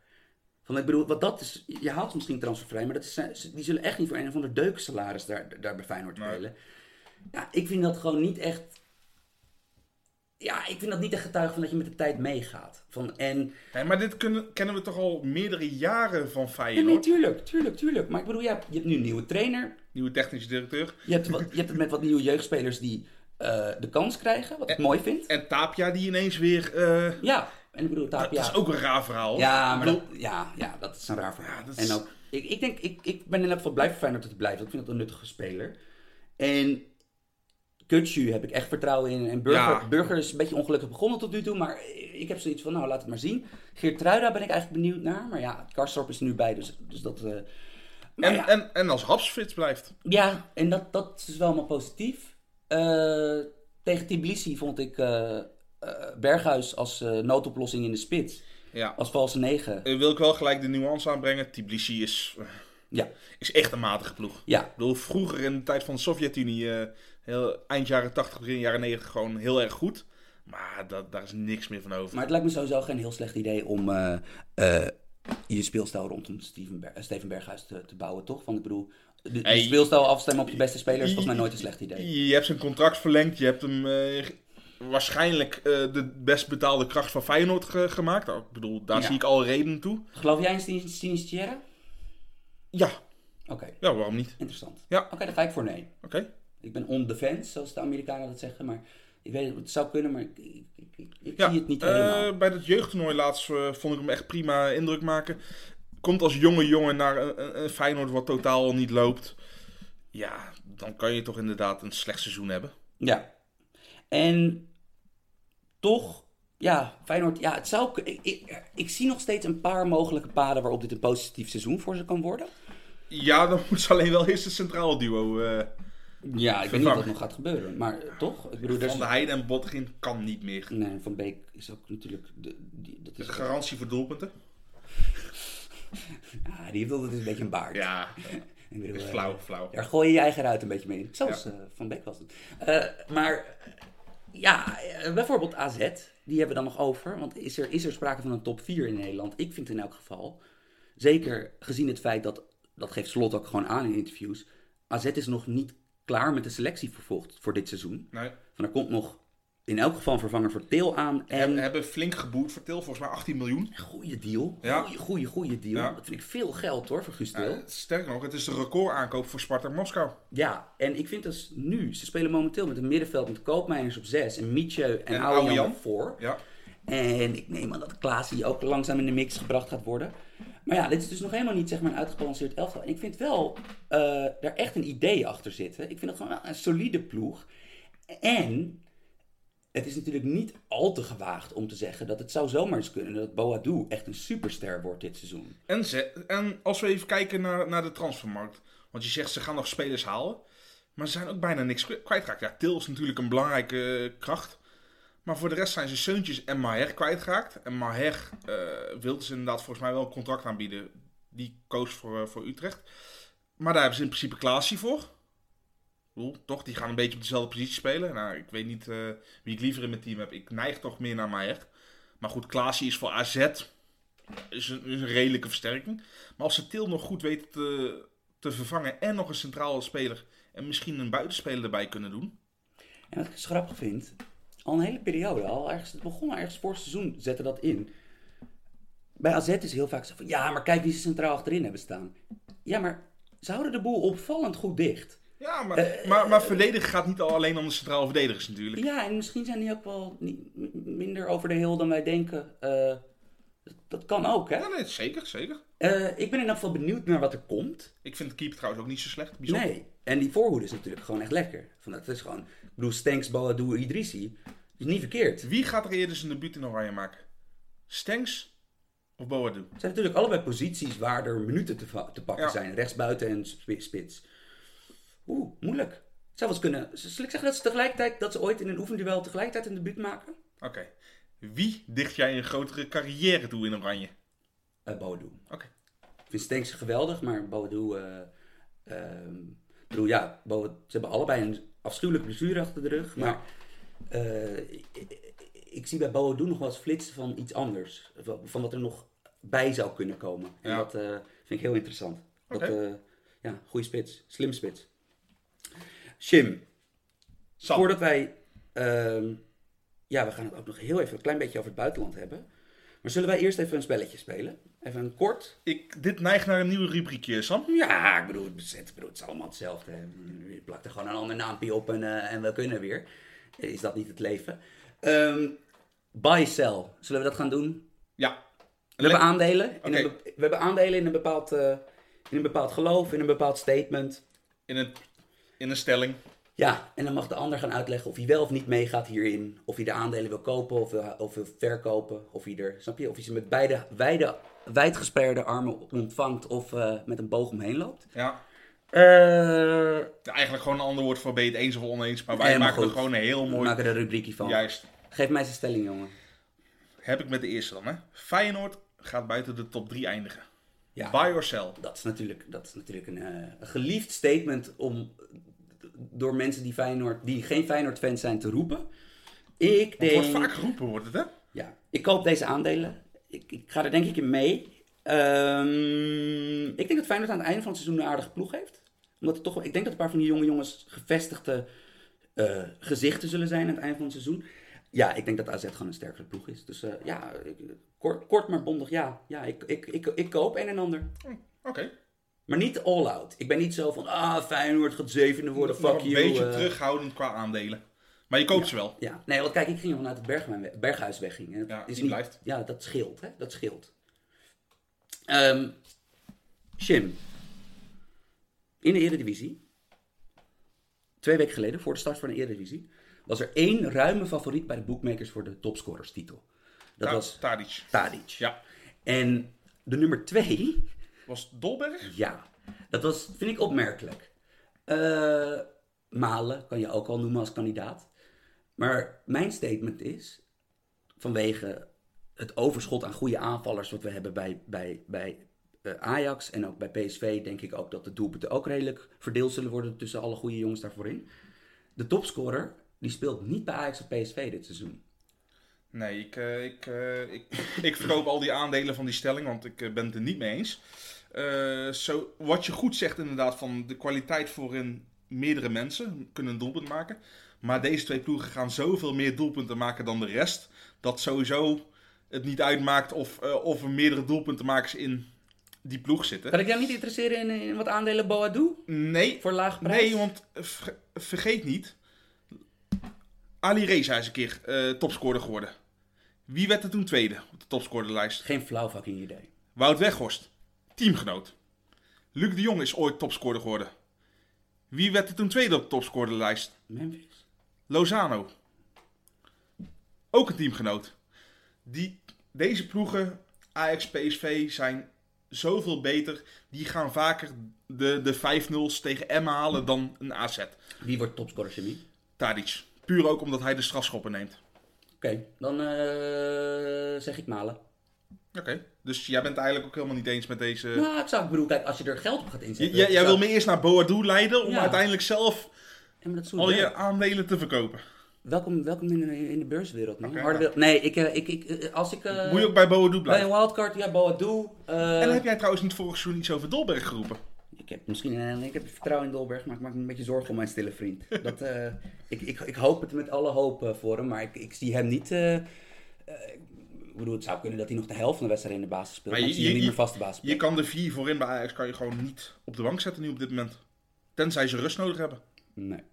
[SPEAKER 2] Van, ik bedoel, wat dat is. Je haalt misschien transfervrij, maar dat is, die zullen echt niet voor een of ander deuksalaris daar, daar bij Feyenoord
[SPEAKER 1] Nee.
[SPEAKER 2] spelen. Ja, ik vind dat gewoon niet echt. Ja, ik vind dat niet echt getuige van dat je met de tijd meegaat. Van, en.
[SPEAKER 1] Nee, maar dit kunnen, kennen we toch al meerdere jaren van
[SPEAKER 2] Ja,
[SPEAKER 1] Feyenoord.
[SPEAKER 2] nee, tuurlijk, tuurlijk, tuurlijk. Maar ik bedoel, ja, je hebt nu een nieuwe trainer.
[SPEAKER 1] Nieuwe technische directeur.
[SPEAKER 2] Je hebt, wat, je hebt het met wat nieuwe jeugdspelers die eh, de kans krijgen, wat ik mooi vind.
[SPEAKER 1] En Tapia die ineens weer... eh,
[SPEAKER 2] Ja, en ik bedoel,
[SPEAKER 1] dat
[SPEAKER 2] Tapia.
[SPEAKER 1] is ook een raar verhaal.
[SPEAKER 2] Ja, maar dat, ja, ja, dat is een raar verhaal.
[SPEAKER 1] Ja, dat is-
[SPEAKER 2] En ook, ik, ik denk, ik, ik ben in elk geval blij voor Feyenoord dat hij blijft. Ik vind dat een nuttige speler. En Kutsu heb ik echt vertrouwen in. En Burger,
[SPEAKER 1] Ja.
[SPEAKER 2] Burger is een beetje ongelukkig begonnen tot nu toe. Maar ik heb zoiets van, nou, laat het maar zien. Geert Truida ben ik eigenlijk benieuwd naar. Maar ja, Karstorp is er nu bij, dus, dus dat... eh, maar
[SPEAKER 1] En,
[SPEAKER 2] ja,
[SPEAKER 1] en, en als Haps fit blijft.
[SPEAKER 2] ja, en dat, dat is wel allemaal positief. Eh, tegen Tbilisi vond ik eh, Berghuis als noodoplossing in de spits.
[SPEAKER 1] Ja.
[SPEAKER 2] Als valse negen.
[SPEAKER 1] Wil ik wel gelijk de nuance aanbrengen. Tbilisi is,
[SPEAKER 2] Ja,
[SPEAKER 1] is echt een matige ploeg.
[SPEAKER 2] ja,
[SPEAKER 1] Ik bedoel, vroeger in de tijd van de Sovjet-Unie, heel, eind jaren 80, begin jaren 90, gewoon heel erg goed. Maar dat, daar is niks meer van over.
[SPEAKER 2] Maar het lijkt me sowieso geen heel slecht idee om eh, eh, je speelstijl rondom Steven, Ber- Steven Berghuis te, te bouwen, toch? Want ik bedoel, de, de
[SPEAKER 1] Hey.
[SPEAKER 2] speelstijl afstemmen op je beste speler is volgens mij nooit een slecht idee.
[SPEAKER 1] Je hebt zijn contract verlengd. Je hebt hem eh, waarschijnlijk de best betaalde kracht van Feyenoord ge- gemaakt. Nou, ik bedoel, daar
[SPEAKER 2] Ja.
[SPEAKER 1] zie ik alle redenen toe.
[SPEAKER 2] Geloof jij in Sin- Sinistera?
[SPEAKER 1] Ja,
[SPEAKER 2] Oké,
[SPEAKER 1] ja waarom niet?
[SPEAKER 2] interessant.
[SPEAKER 1] Ja.
[SPEAKER 2] Oké, daar ga ik voor nee.
[SPEAKER 1] Oké.
[SPEAKER 2] Ik ben on the fence, zoals de Amerikanen dat zeggen, maar ik weet het, het zou kunnen, maar ik, ik, ik ik,
[SPEAKER 1] Ja,
[SPEAKER 2] zie het niet
[SPEAKER 1] eh,
[SPEAKER 2] helemaal.
[SPEAKER 1] bij het jeugdtoernooi laatst eh, vond ik hem echt prima indruk maken. Komt als jonge jongen naar een, een, een Feyenoord wat totaal niet loopt. Ja, dan kan je toch inderdaad een slecht seizoen hebben.
[SPEAKER 2] Ja. En toch, ja, Feyenoord, ja, het zou... Ik, ik, ik zie nog steeds een paar mogelijke paden waarop dit een positief seizoen voor ze kan worden.
[SPEAKER 1] Ja, dan moet ze alleen wel eerst het centrale duo. eh
[SPEAKER 2] Ja, ik weet niet dat nog gaat gebeuren. Maar toch? Ik bedoel,
[SPEAKER 1] van de Heide en Bottegien kan niet meer.
[SPEAKER 2] Nee, Van Beek is ook natuurlijk... De, die, dat is,
[SPEAKER 1] Garantie voor doelpunten?
[SPEAKER 2] ja, die heeft altijd een beetje een baard.
[SPEAKER 1] Ja,
[SPEAKER 2] Ik bedoel,
[SPEAKER 1] is
[SPEAKER 2] eh,
[SPEAKER 1] flauw, flauw.
[SPEAKER 2] Daar gooi je je eigen ruit een beetje mee in.
[SPEAKER 1] Ja.
[SPEAKER 2] eh, Van Beek was het. Eh, maar ja, bijvoorbeeld AZ, die hebben we dan nog over. Want is er, is er sprake van een top 4 in Nederland? Ik vind in elk geval, zeker gezien het feit dat, dat geeft Slot ook gewoon aan in interviews, AZ is nog niet klaar met de selectie vervolgd voor dit seizoen.
[SPEAKER 1] Nee.
[SPEAKER 2] Van er komt nog in elk geval een vervanger voor Til aan.
[SPEAKER 1] We
[SPEAKER 2] En
[SPEAKER 1] hebben flink geboet voor Til, volgens mij 18 miljoen.
[SPEAKER 2] goede deal.
[SPEAKER 1] Ja.
[SPEAKER 2] Goeie, goeie, goeie deal.
[SPEAKER 1] Ja.
[SPEAKER 2] Dat vind ik veel geld hoor, voor Guus Til.
[SPEAKER 1] Ja, sterker nog, het is de recordaankoop voor Sparta Moskou.
[SPEAKER 2] Ja, en ik vind dus nu, ze spelen momenteel met een middenveld met Koopmeiners op 6 en Mietje en,
[SPEAKER 1] En
[SPEAKER 2] voor.
[SPEAKER 1] Ja.
[SPEAKER 2] En ik neem aan dat Klaasie ook langzaam in de mix gebracht gaat worden. Maar ja, dit is dus nog helemaal niet zeg maar, een uitgebalanceerd elftal. En ik vind wel eh daar echt een idee achter zitten. Ik vind het gewoon een solide ploeg. En het is natuurlijk niet al te gewaagd om te zeggen dat het zou zomaar eens kunnen dat Boadu echt een superster wordt dit seizoen.
[SPEAKER 1] En, en als we even kijken naar, naar de transfermarkt. Want je zegt ze gaan nog spelers halen. Maar ze zijn ook bijna niks kwi- kwijtgeraakt. Ja, Til is natuurlijk een belangrijke eh, kracht. Maar voor de rest zijn ze Seuntjes en Maher kwijtgeraakt. En Maher eh wilde ze inderdaad volgens mij wel een contract aanbieden. Die koos voor, eh, voor Utrecht. Maar daar hebben ze in principe Klaasie voor. Toch, die gaan een beetje op dezelfde positie spelen. Nou, ik weet niet eh, wie ik liever in mijn team heb. Ik neig toch meer naar Maher. Maar goed, Klaasie is voor AZ is een, is een redelijke versterking. Maar als ze Til nog goed weten te, te vervangen en nog een centrale speler en misschien een buitenspeler erbij kunnen doen.
[SPEAKER 2] En wat ik dus grappig vind, al een hele periode, al ergens, het begon ergens vorig seizoen, zette dat in. Bij AZ is heel vaak zo van, ja, maar kijk wie ze centraal achterin hebben staan. Ja, maar ze houden de boel opvallend goed dicht.
[SPEAKER 1] Ja, maar, maar, maar verdedigen gaat niet al alleen om de centrale verdedigers natuurlijk.
[SPEAKER 2] Ja, en misschien zijn die ook wel niet, minder over de heel dan wij denken. Eh, dat, kan ook, hè?
[SPEAKER 1] Ja, nee, zeker, zeker.
[SPEAKER 2] Eh, ik ben in elk geval benieuwd naar wat er komt.
[SPEAKER 1] Ik vind de keeper trouwens ook niet zo slecht. Bijzonder.
[SPEAKER 2] Nee, en die voorhoede is natuurlijk gewoon echt lekker. Van, dat is gewoon, bedoel, Stenks, Boadu, Idrissi, is niet verkeerd.
[SPEAKER 1] Wie gaat er eerder zijn debuut in Oranje maken? Stenks of Boadu?
[SPEAKER 2] Het zijn natuurlijk allebei posities waar er minuten te, pakken
[SPEAKER 1] Ja.
[SPEAKER 2] zijn. Rechtsbuiten en sp- spits. Oeh, moeilijk. Het zou wel eens kunnen... Zal ik zeggen dat ze tegelijkertijd... dat ze ooit in een oefenduel tegelijkertijd een debuut maken?
[SPEAKER 1] Oké. Wie dicht jij een grotere carrière toe in Oranje?
[SPEAKER 2] Eh Boadu.
[SPEAKER 1] Oké.
[SPEAKER 2] Ik vind Stenks geweldig, maar Boadu... ehm, ik bedoel, ja, Boadu, ze hebben allebei een afschuwelijke blessure achter de rug. Maar eh, ik, ik- ik zie bij Boadu nog wel eens flitsen van iets anders. Van- wat er nog bij zou kunnen komen. En
[SPEAKER 1] Ja.
[SPEAKER 2] dat eh, vind ik heel interessant. Dat, eh, ja, goede spits. Slim spits. Shim,
[SPEAKER 1] Sam,
[SPEAKER 2] voordat wij... ehm, ja, we gaan het ook nog heel even een klein beetje over het buitenland hebben. Maar zullen wij eerst even een spelletje spelen? Even een kort.
[SPEAKER 1] ik, dit neigt naar een nieuwe rubriekje, Sam.
[SPEAKER 2] Ja, ik bedoel, het, bedoel, het is allemaal hetzelfde. Je plakt er gewoon een ander naampje op en, eh, en we kunnen weer. Is dat niet het leven? Ehm buy, sell. Zullen we dat gaan doen?
[SPEAKER 1] Ja.
[SPEAKER 2] We hebben aandelen. In een we hebben aandelen in een, bepaald, eh, in een bepaald geloof, in een bepaald statement.
[SPEAKER 1] In een, in een stelling.
[SPEAKER 2] Ja, en dan mag de ander gaan uitleggen of hij wel of niet meegaat hierin. Of hij de aandelen wil kopen of wil, of wil verkopen. Of hij er, snap je? Of hij ze met beide wijde, wijdgesperde armen ontvangt of eh, met een boog omheen loopt.
[SPEAKER 1] Ja.
[SPEAKER 2] Eh,
[SPEAKER 1] Ja, Eigenlijk gewoon een ander woord voor ben je het eens of oneens. Maar wij maken er gewoon een heel
[SPEAKER 2] we
[SPEAKER 1] mooi...
[SPEAKER 2] maken er een rubriekje van.
[SPEAKER 1] Juist.
[SPEAKER 2] Geef mij zijn stelling, jongen.
[SPEAKER 1] Heb ik met de eerste dan, hè. Feyenoord gaat buiten de top 3 eindigen.
[SPEAKER 2] Ja,
[SPEAKER 1] Buy or sell.
[SPEAKER 2] dat is natuurlijk, dat is natuurlijk een, eh, een geliefd statement om door mensen die, Feyenoord, die geen Feyenoord-fans zijn te roepen. Ik
[SPEAKER 1] Het
[SPEAKER 2] denk...
[SPEAKER 1] wordt vaak geroepen, wordt het, hè?
[SPEAKER 2] Ja, ik koop deze aandelen. Ik, ik ga er denk ik in mee. Ehm, ik denk dat Feyenoord aan het einde van het seizoen een aardige ploeg heeft. Omdat het toch, ik denk dat een paar van die jonge jongens gevestigde eh, gezichten zullen zijn aan het einde van het seizoen. Ja, ik denk dat AZ gewoon een sterkere ploeg is. Dus eh, ja, kort, kort maar bondig ja. Ja, ik, ik, ik, ik koop een en ander.
[SPEAKER 1] Oké.
[SPEAKER 2] Maar niet all out. Ik ben niet zo van, ah, Feyenoord gaat zevende worden, fuck
[SPEAKER 1] een
[SPEAKER 2] you.
[SPEAKER 1] beetje
[SPEAKER 2] eh.
[SPEAKER 1] terughoudend qua aandelen. Maar je koopt ze wel.
[SPEAKER 2] Ja, nee, want kijk, ik ging vanuit het Bergwijn- Berghuis wegging.
[SPEAKER 1] Ja,
[SPEAKER 2] is niet,
[SPEAKER 1] blijft.
[SPEAKER 2] Ja, dat scheelt, hè. Dat scheelt. Ehm Jim. In de Eredivisie, twee weken geleden, voor de start van de Eredivisie, was er één ruime favoriet bij de bookmakers voor de topscorerstitel. Dat
[SPEAKER 1] Ta-
[SPEAKER 2] was
[SPEAKER 1] Tadic.
[SPEAKER 2] Tadic.
[SPEAKER 1] Ja.
[SPEAKER 2] En de nummer twee,
[SPEAKER 1] Was het Dolberg?
[SPEAKER 2] ja, dat was, vind ik opmerkelijk. Eh, Malen kan je ook al noemen als kandidaat. Maar mijn statement is, vanwege het overschot aan goede aanvallers wat we hebben bij, bij, bij eh, Ajax en ook bij PSV, denk ik ook dat de doelpunten ook redelijk verdeeld zullen worden tussen alle goede jongens daarvoor in. De topscorer, die speelt niet bij Ajax of PSV dit seizoen.
[SPEAKER 1] Nee, ik, eh, ik, ik, ik verkoop al die aandelen van die stelling, want ik ben het er niet mee eens. Eh, zo, wat je goed zegt inderdaad, van de kwaliteit voorin meerdere mensen kunnen een doelpunt maken. Maar deze twee ploegen gaan zoveel meer doelpunten maken dan de rest. Dat sowieso het niet uitmaakt of, eh, of er meerdere doelpuntenmakers in die ploeg zitten.
[SPEAKER 2] Kan ik jou niet interesseren in, in wat aandelen Boadu
[SPEAKER 1] Nee,
[SPEAKER 2] voor laag prijs?
[SPEAKER 1] nee want ver- vergeet niet. Ali Reza is een keer eh, topscorer geworden. Wie werd er toen tweede op de topscorerlijst?
[SPEAKER 2] Geen flauw fucking idee.
[SPEAKER 1] Wout Weghorst, teamgenoot. Luc de Jong is ooit topscorer geworden. Wie werd er toen tweede op de topscorerlijst?
[SPEAKER 2] Memphis?
[SPEAKER 1] Lozano. Ook een teamgenoot. Die, deze ploegen, Ajax, PSV, zijn zoveel beter. Die gaan vaker de, de 5-0's tegen Emma halen dan een AZ.
[SPEAKER 2] Wie wordt topscorer, Jimmy?
[SPEAKER 1] Tadic. Puur ook omdat hij de strafschoppen neemt.
[SPEAKER 2] Oké, dan eh, zeg ik Malen.
[SPEAKER 1] Oké. Dus jij bent eigenlijk ook helemaal niet eens met deze...
[SPEAKER 2] Nou, ik zou ik bedoel, kijk, als je er geld op gaat inzetten.
[SPEAKER 1] jij jij
[SPEAKER 2] zou-
[SPEAKER 1] wil me eerst naar Boadu leiden om
[SPEAKER 2] Ja.
[SPEAKER 1] uiteindelijk zelf
[SPEAKER 2] Ja,
[SPEAKER 1] al je aandelen te verkopen.
[SPEAKER 2] Welkom, welkom in, de, in de beurswereld, man.
[SPEAKER 1] Ja.
[SPEAKER 2] Nee, ik, eh, ik, ik, eh, als ik... eh,
[SPEAKER 1] Moet je ook bij Boadu
[SPEAKER 2] bij
[SPEAKER 1] blijven.
[SPEAKER 2] een wildcard, ja, Boadu. eh,
[SPEAKER 1] En heb jij trouwens niet vorig seizoen iets over Dolberg geroepen?
[SPEAKER 2] Ik heb misschien ik heb vertrouwen in Dolberg, maar ik maak me een beetje zorgen om mijn stille vriend. Dat, ik, ik, ik hoop het met alle hoop voor hem, maar ik, ik zie hem niet... bedoel, het zou kunnen dat hij nog de helft van de wedstrijd in de basis speelt,
[SPEAKER 1] Maar je-
[SPEAKER 2] niet meer vaste basis
[SPEAKER 1] Je kan de vier voorin bij Ajax kan je gewoon niet op de bank zetten nu op dit moment. Tenzij ze rust nodig hebben.
[SPEAKER 2] Nee.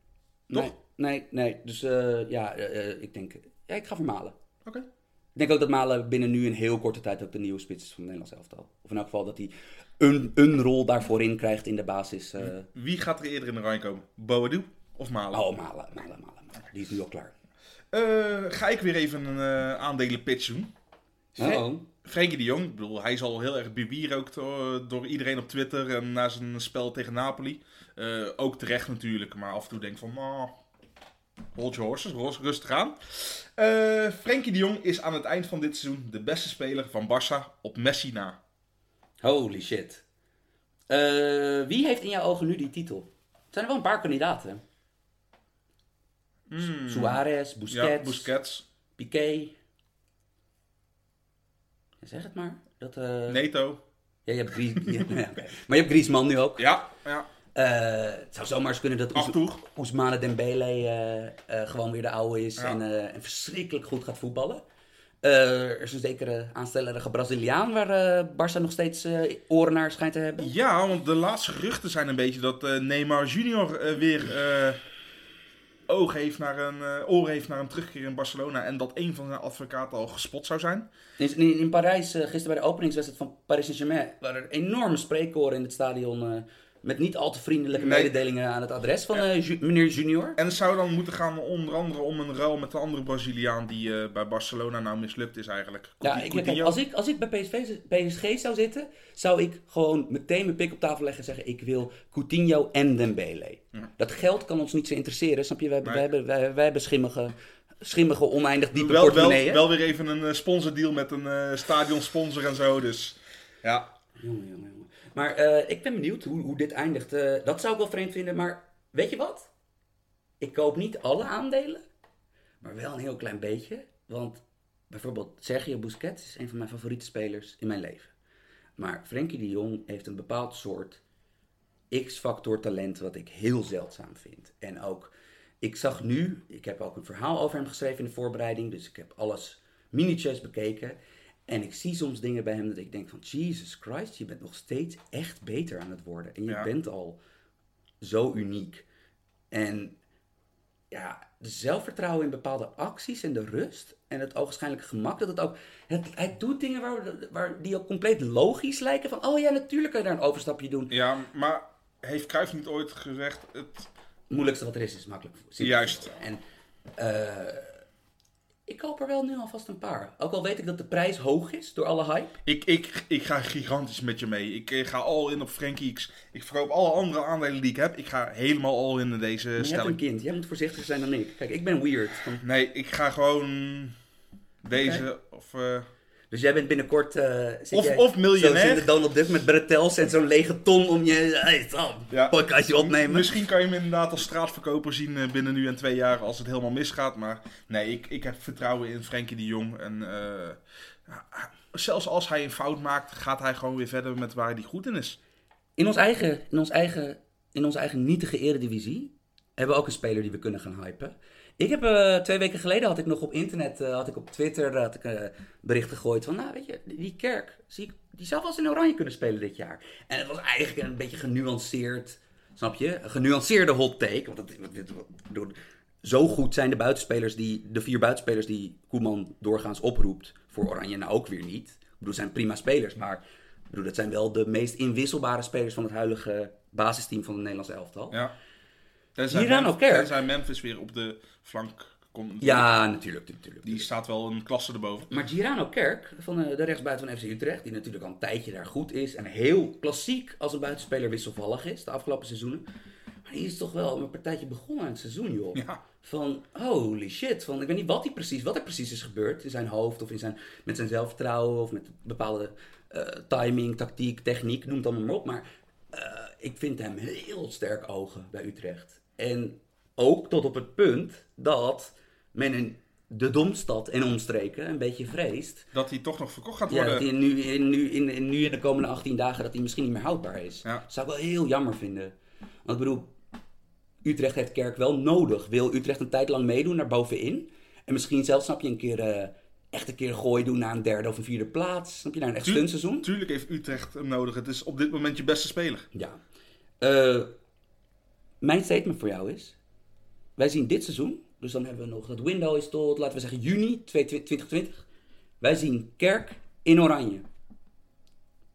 [SPEAKER 1] Toch?
[SPEAKER 2] Nee, nee, nee. Dus eh, ja, eh, eh, ik denk... Ja, ik ga voor Malen.
[SPEAKER 1] Oké.
[SPEAKER 2] Ik denk ook dat Malen binnen nu een heel korte tijd ook de nieuwe spits is van het Nederlands elftal. Of in elk geval dat hij een, een rol daarvoor in krijgt in de basis.
[SPEAKER 1] Wie gaat er eerder in de rij komen? Boadu of Malen?
[SPEAKER 2] oh, Malen, Malen, Malen, Malen. Die is nu al klaar.
[SPEAKER 1] Ga ik weer even een aandelen pitch doen.
[SPEAKER 2] Oh,
[SPEAKER 1] Frenkie de Jong, ik bedoel, hij is al heel erg bewierookt door, door iedereen op Twitter en na zijn spel tegen Napoli. Eh, ook terecht natuurlijk, maar af en toe denk ik van, nou, hold your horses, rus- rustig aan. Eh Frenkie de Jong is aan het eind van dit seizoen de beste speler van Barça op Messi na.
[SPEAKER 2] Holy shit. Eh, wie heeft in jouw ogen nu die titel? Er zijn er wel een paar kandidaten.
[SPEAKER 1] Hmm.
[SPEAKER 2] Suarez, Busquets,
[SPEAKER 1] Ja, Busquets,
[SPEAKER 2] Piqué. Zeg het maar. Dat, eh,
[SPEAKER 1] Neto.
[SPEAKER 2] Ja, je hebt Gries... ja. Maar je hebt Griezmann nu ook.
[SPEAKER 1] Ja, ja.
[SPEAKER 2] Eh, het zou zomaar eens kunnen dat Oes-. Ousmane Dembele eh, gewoon weer de oude is
[SPEAKER 1] Ja.
[SPEAKER 2] en, en verschrikkelijk goed gaat voetballen. Er is een zekere aanstellerige Braziliaan waar Barça nog steeds oren naar schijnt te hebben.
[SPEAKER 1] Ja, want de laatste geruchten zijn een beetje dat Neymar Junior weer oog heeft naar een, eh, oren heeft naar een terugkeer in Barcelona. En dat een van zijn advocaten al gespot zou zijn.
[SPEAKER 2] In, in, in Parijs, eh, gisteren bij de openingswedstrijd van Paris Saint-Germain, waren er enorme spreekkoren in het stadion eh, met niet al te vriendelijke
[SPEAKER 1] Nee.
[SPEAKER 2] mededelingen aan het adres van eh, Ju- meneer Junior.
[SPEAKER 1] En het zou dan moeten gaan onder andere om een ruil met de andere Braziliaan die eh, bij Barcelona nou mislukt is eigenlijk.
[SPEAKER 2] Ja, ik, kijk, als, ik, als ik bij PSV, PSG zou zitten, zou ik gewoon meteen mijn pik op tafel leggen en zeggen: Ik wil Coutinho en Dembele.
[SPEAKER 1] Ja.
[SPEAKER 2] Dat geld kan ons niet zo interesseren, snap je? Wij,
[SPEAKER 1] Nee.
[SPEAKER 2] wij, hebben, wij, wij hebben schimmige, schimmige, oneindig diepe
[SPEAKER 1] wel, wel, wel weer even een eh, sponsordeal met een eh stadionsponsor en zo. Dus ja,
[SPEAKER 2] Jongen, jongen, jongen. Maar eh, ik ben benieuwd hoe, hoe dit eindigt. Eh, dat zou ik wel vreemd vinden, maar weet je wat? Ik koop niet alle aandelen, maar wel een heel klein beetje. Want bijvoorbeeld Sergio Busquets is een van mijn favoriete spelers in mijn leven. Maar Frenkie de Jong heeft een bepaald soort X-factor talent wat ik heel zeldzaam vind. En ook, ik zag nu, ik heb ook een verhaal over hem geschreven in de voorbereiding, dus ik heb alles minutieus bekeken. En ik zie soms dingen bij hem dat ik denk van, Jesus Christ, je bent nog steeds echt beter aan het worden. En je
[SPEAKER 1] Ja.
[SPEAKER 2] bent al zo uniek. En ja, de zelfvertrouwen in bepaalde acties en de rust en het ogenschijnlijke gemak. Dat het ook, het, hij doet dingen waar, waar, die ook compleet logisch lijken. Van, oh ja, natuurlijk kan je daar een overstapje doen.
[SPEAKER 1] Ja, maar heeft Cruijff niet ooit gezegd... Het...
[SPEAKER 2] Moeilijkste wat er is, is makkelijk.
[SPEAKER 1] Juist.
[SPEAKER 2] En eh, ik koop er wel nu alvast een paar. Ook al weet ik dat de prijs hoog is door alle hype.
[SPEAKER 1] Ik, ik, ik ga gigantisch met je mee. Ik, ga all in op Frankie X. Ik verkoop alle andere aandelen die ik heb. Ik ga helemaal all in deze
[SPEAKER 2] Maar je hebt een
[SPEAKER 1] stelling.
[SPEAKER 2] kind, jij moet voorzichtiger zijn dan ik. Kijk, ik ben weird.
[SPEAKER 1] Nee, ik ga gewoon deze of... eh,
[SPEAKER 2] Dus jij bent binnenkort... eh, zit
[SPEAKER 1] Of-
[SPEAKER 2] jij
[SPEAKER 1] of miljonair.
[SPEAKER 2] In de Donald Duck met bretels en zo'n lege ton om je... Hey,
[SPEAKER 1] Ja.
[SPEAKER 2] podcastje opnemen.
[SPEAKER 1] Misschien kan je hem inderdaad als straatverkoper zien eh, binnen nu en twee jaar als het helemaal misgaat. Maar nee, ik, ik heb vertrouwen in Frenkie de Jong. En eh, ja, zelfs als hij een fout maakt, gaat hij gewoon weer verder met waar hij goed in is.
[SPEAKER 2] In ons eigen, in ons eigen, in onze eigen nietige eredivisie hebben we ook een speler die we kunnen gaan hypen. Ik heb eh, twee weken geleden had ik nog op internet, eh, had ik op Twitter had ik, eh, berichten gegooid van, nou weet je, die kerk, zie ik, die zou wel eens in oranje kunnen spelen dit jaar. En het was eigenlijk een beetje genuanceerd, snap je? Een genuanceerde hot take. Want het, bedoel, zo goed zijn de buitenspelers die, de vier buitenspelers die Koeman doorgaans oproept voor Oranje nou ook weer niet. Ik bedoel, zijn prima spelers, maar bedoel, dat zijn wel de meest inwisselbare spelers van het huidige basisteam van het Nederlandse elftal. Ja.
[SPEAKER 1] Tenzij,
[SPEAKER 2] Kerk.
[SPEAKER 1] tenzij Memphis weer op de flank komt.
[SPEAKER 2] natuurlijk, natuurlijk.
[SPEAKER 1] Die staat wel een klasse erboven.
[SPEAKER 2] Maar Girano Kerk, van eh, de rechtsbuiten van FC Utrecht, die natuurlijk al een tijdje daar goed is en heel klassiek als een buitenspeler wisselvallig is de afgelopen seizoenen. Maar die is toch wel een partijtje begonnen aan het seizoen, joh.
[SPEAKER 1] Ja.
[SPEAKER 2] Van holy shit, van ik weet niet wat, hij precies, wat er precies is gebeurd in zijn hoofd of in zijn, met zijn zelfvertrouwen of met bepaalde eh, timing, tactiek, techniek, noem het allemaal maar op. Maar eh, ik vind hem heel sterk ogen bij Utrecht. En ook tot op het punt dat men in de Domstad en omstreken een beetje vreest.
[SPEAKER 1] Dat hij toch nog verkocht gaat
[SPEAKER 2] Ja,
[SPEAKER 1] worden.
[SPEAKER 2] dat hij nu, in, nu, in, in- nu in de komende 18 dagen dat hij misschien niet meer houdbaar is.
[SPEAKER 1] Ja.
[SPEAKER 2] Zou ik wel heel jammer vinden. Want ik bedoel, Utrecht heeft Kerk wel nodig. Wil Utrecht een tijd lang meedoen naar bovenin? En misschien zelfs, snap je, een keer, eh, echt een keer gooi doen naar een derde of een vierde plaats. Snap je, naar een echt
[SPEAKER 1] Tu-
[SPEAKER 2] stuntseizoen?
[SPEAKER 1] Tuurlijk heeft Utrecht hem nodig. Het is op dit moment je beste speler.
[SPEAKER 2] Ja. Eh, mijn statement voor jou is: wij zien dit seizoen, dus dan hebben we nog, dat window is tot, laten we zeggen, juni 2020. Wij zien Kerk in oranje.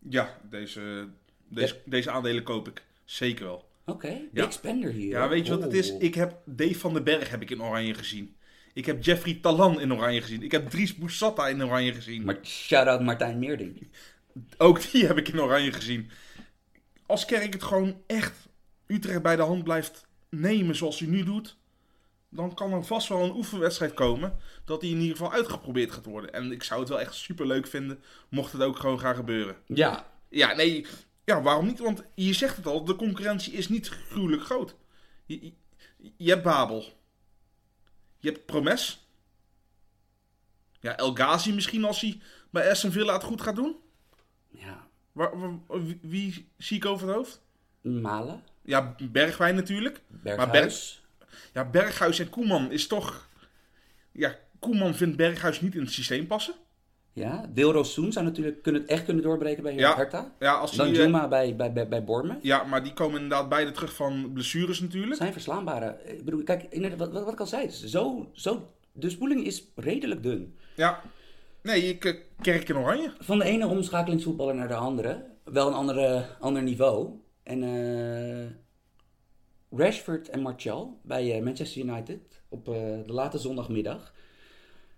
[SPEAKER 1] Ja, deze, deze, deze aandelen koop ik. Zeker wel.
[SPEAKER 2] Oké,
[SPEAKER 1] Ja.
[SPEAKER 2] big spender hier.
[SPEAKER 1] Ja, weet je wat het is?
[SPEAKER 2] Oh.
[SPEAKER 1] Ik heb Dave van den Berg heb ik in oranje gezien. Ik heb Jeffrey Talan in oranje gezien. Ik heb Dries Boussata in oranje gezien.
[SPEAKER 2] Maar shout-out Martijn Meerding.
[SPEAKER 1] Ook die heb ik in oranje gezien. Als Kerk het gewoon echt Utrecht bij de hand blijft nemen zoals hij nu doet... dan kan er vast wel een oefenwedstrijd komen... dat hij in ieder geval uitgeprobeerd gaat worden. En ik zou het wel echt super leuk vinden... mocht het ook gewoon gaan gebeuren.
[SPEAKER 2] Ja,
[SPEAKER 1] Ja, nee, ja, waarom niet? Want je zegt het al, de concurrentie is niet gruwelijk groot. Je, je, je hebt Babel. Je hebt Promes. Ja, El Ghazi misschien als hij bij Aston Villa het goed gaat doen.
[SPEAKER 2] ja.
[SPEAKER 1] Waar, waar- wie, wie zie ik over het hoofd?
[SPEAKER 2] Malen,
[SPEAKER 1] Ja, Bergwijn natuurlijk.
[SPEAKER 2] Berghuis.
[SPEAKER 1] Ja, Berghuis en Koeman is toch... Ja, Koeman vindt Berghuis niet in het systeem passen.
[SPEAKER 2] Ja, Dilrosun zou natuurlijk kunnen, echt kunnen doorbreken bij
[SPEAKER 1] Ja.
[SPEAKER 2] Hertha.
[SPEAKER 1] Ja, als die, eh,
[SPEAKER 2] bij, bij, bij, bij Bournemouth.
[SPEAKER 1] ja, maar die komen inderdaad beide terug van blessures natuurlijk.
[SPEAKER 2] zijn verslaanbare. Ik bedoel, kijk, wat, wat, wat ik al zei, dus zo, zo, de spoeling is redelijk dun.
[SPEAKER 1] Ja. Nee, ik eh, kerk in oranje.
[SPEAKER 2] Van de ene omschakelingsvoetballer naar de andere, wel een andere, ander niveau. En eh, Rashford en Martial bij eh, Manchester United op eh, de late zondagmiddag,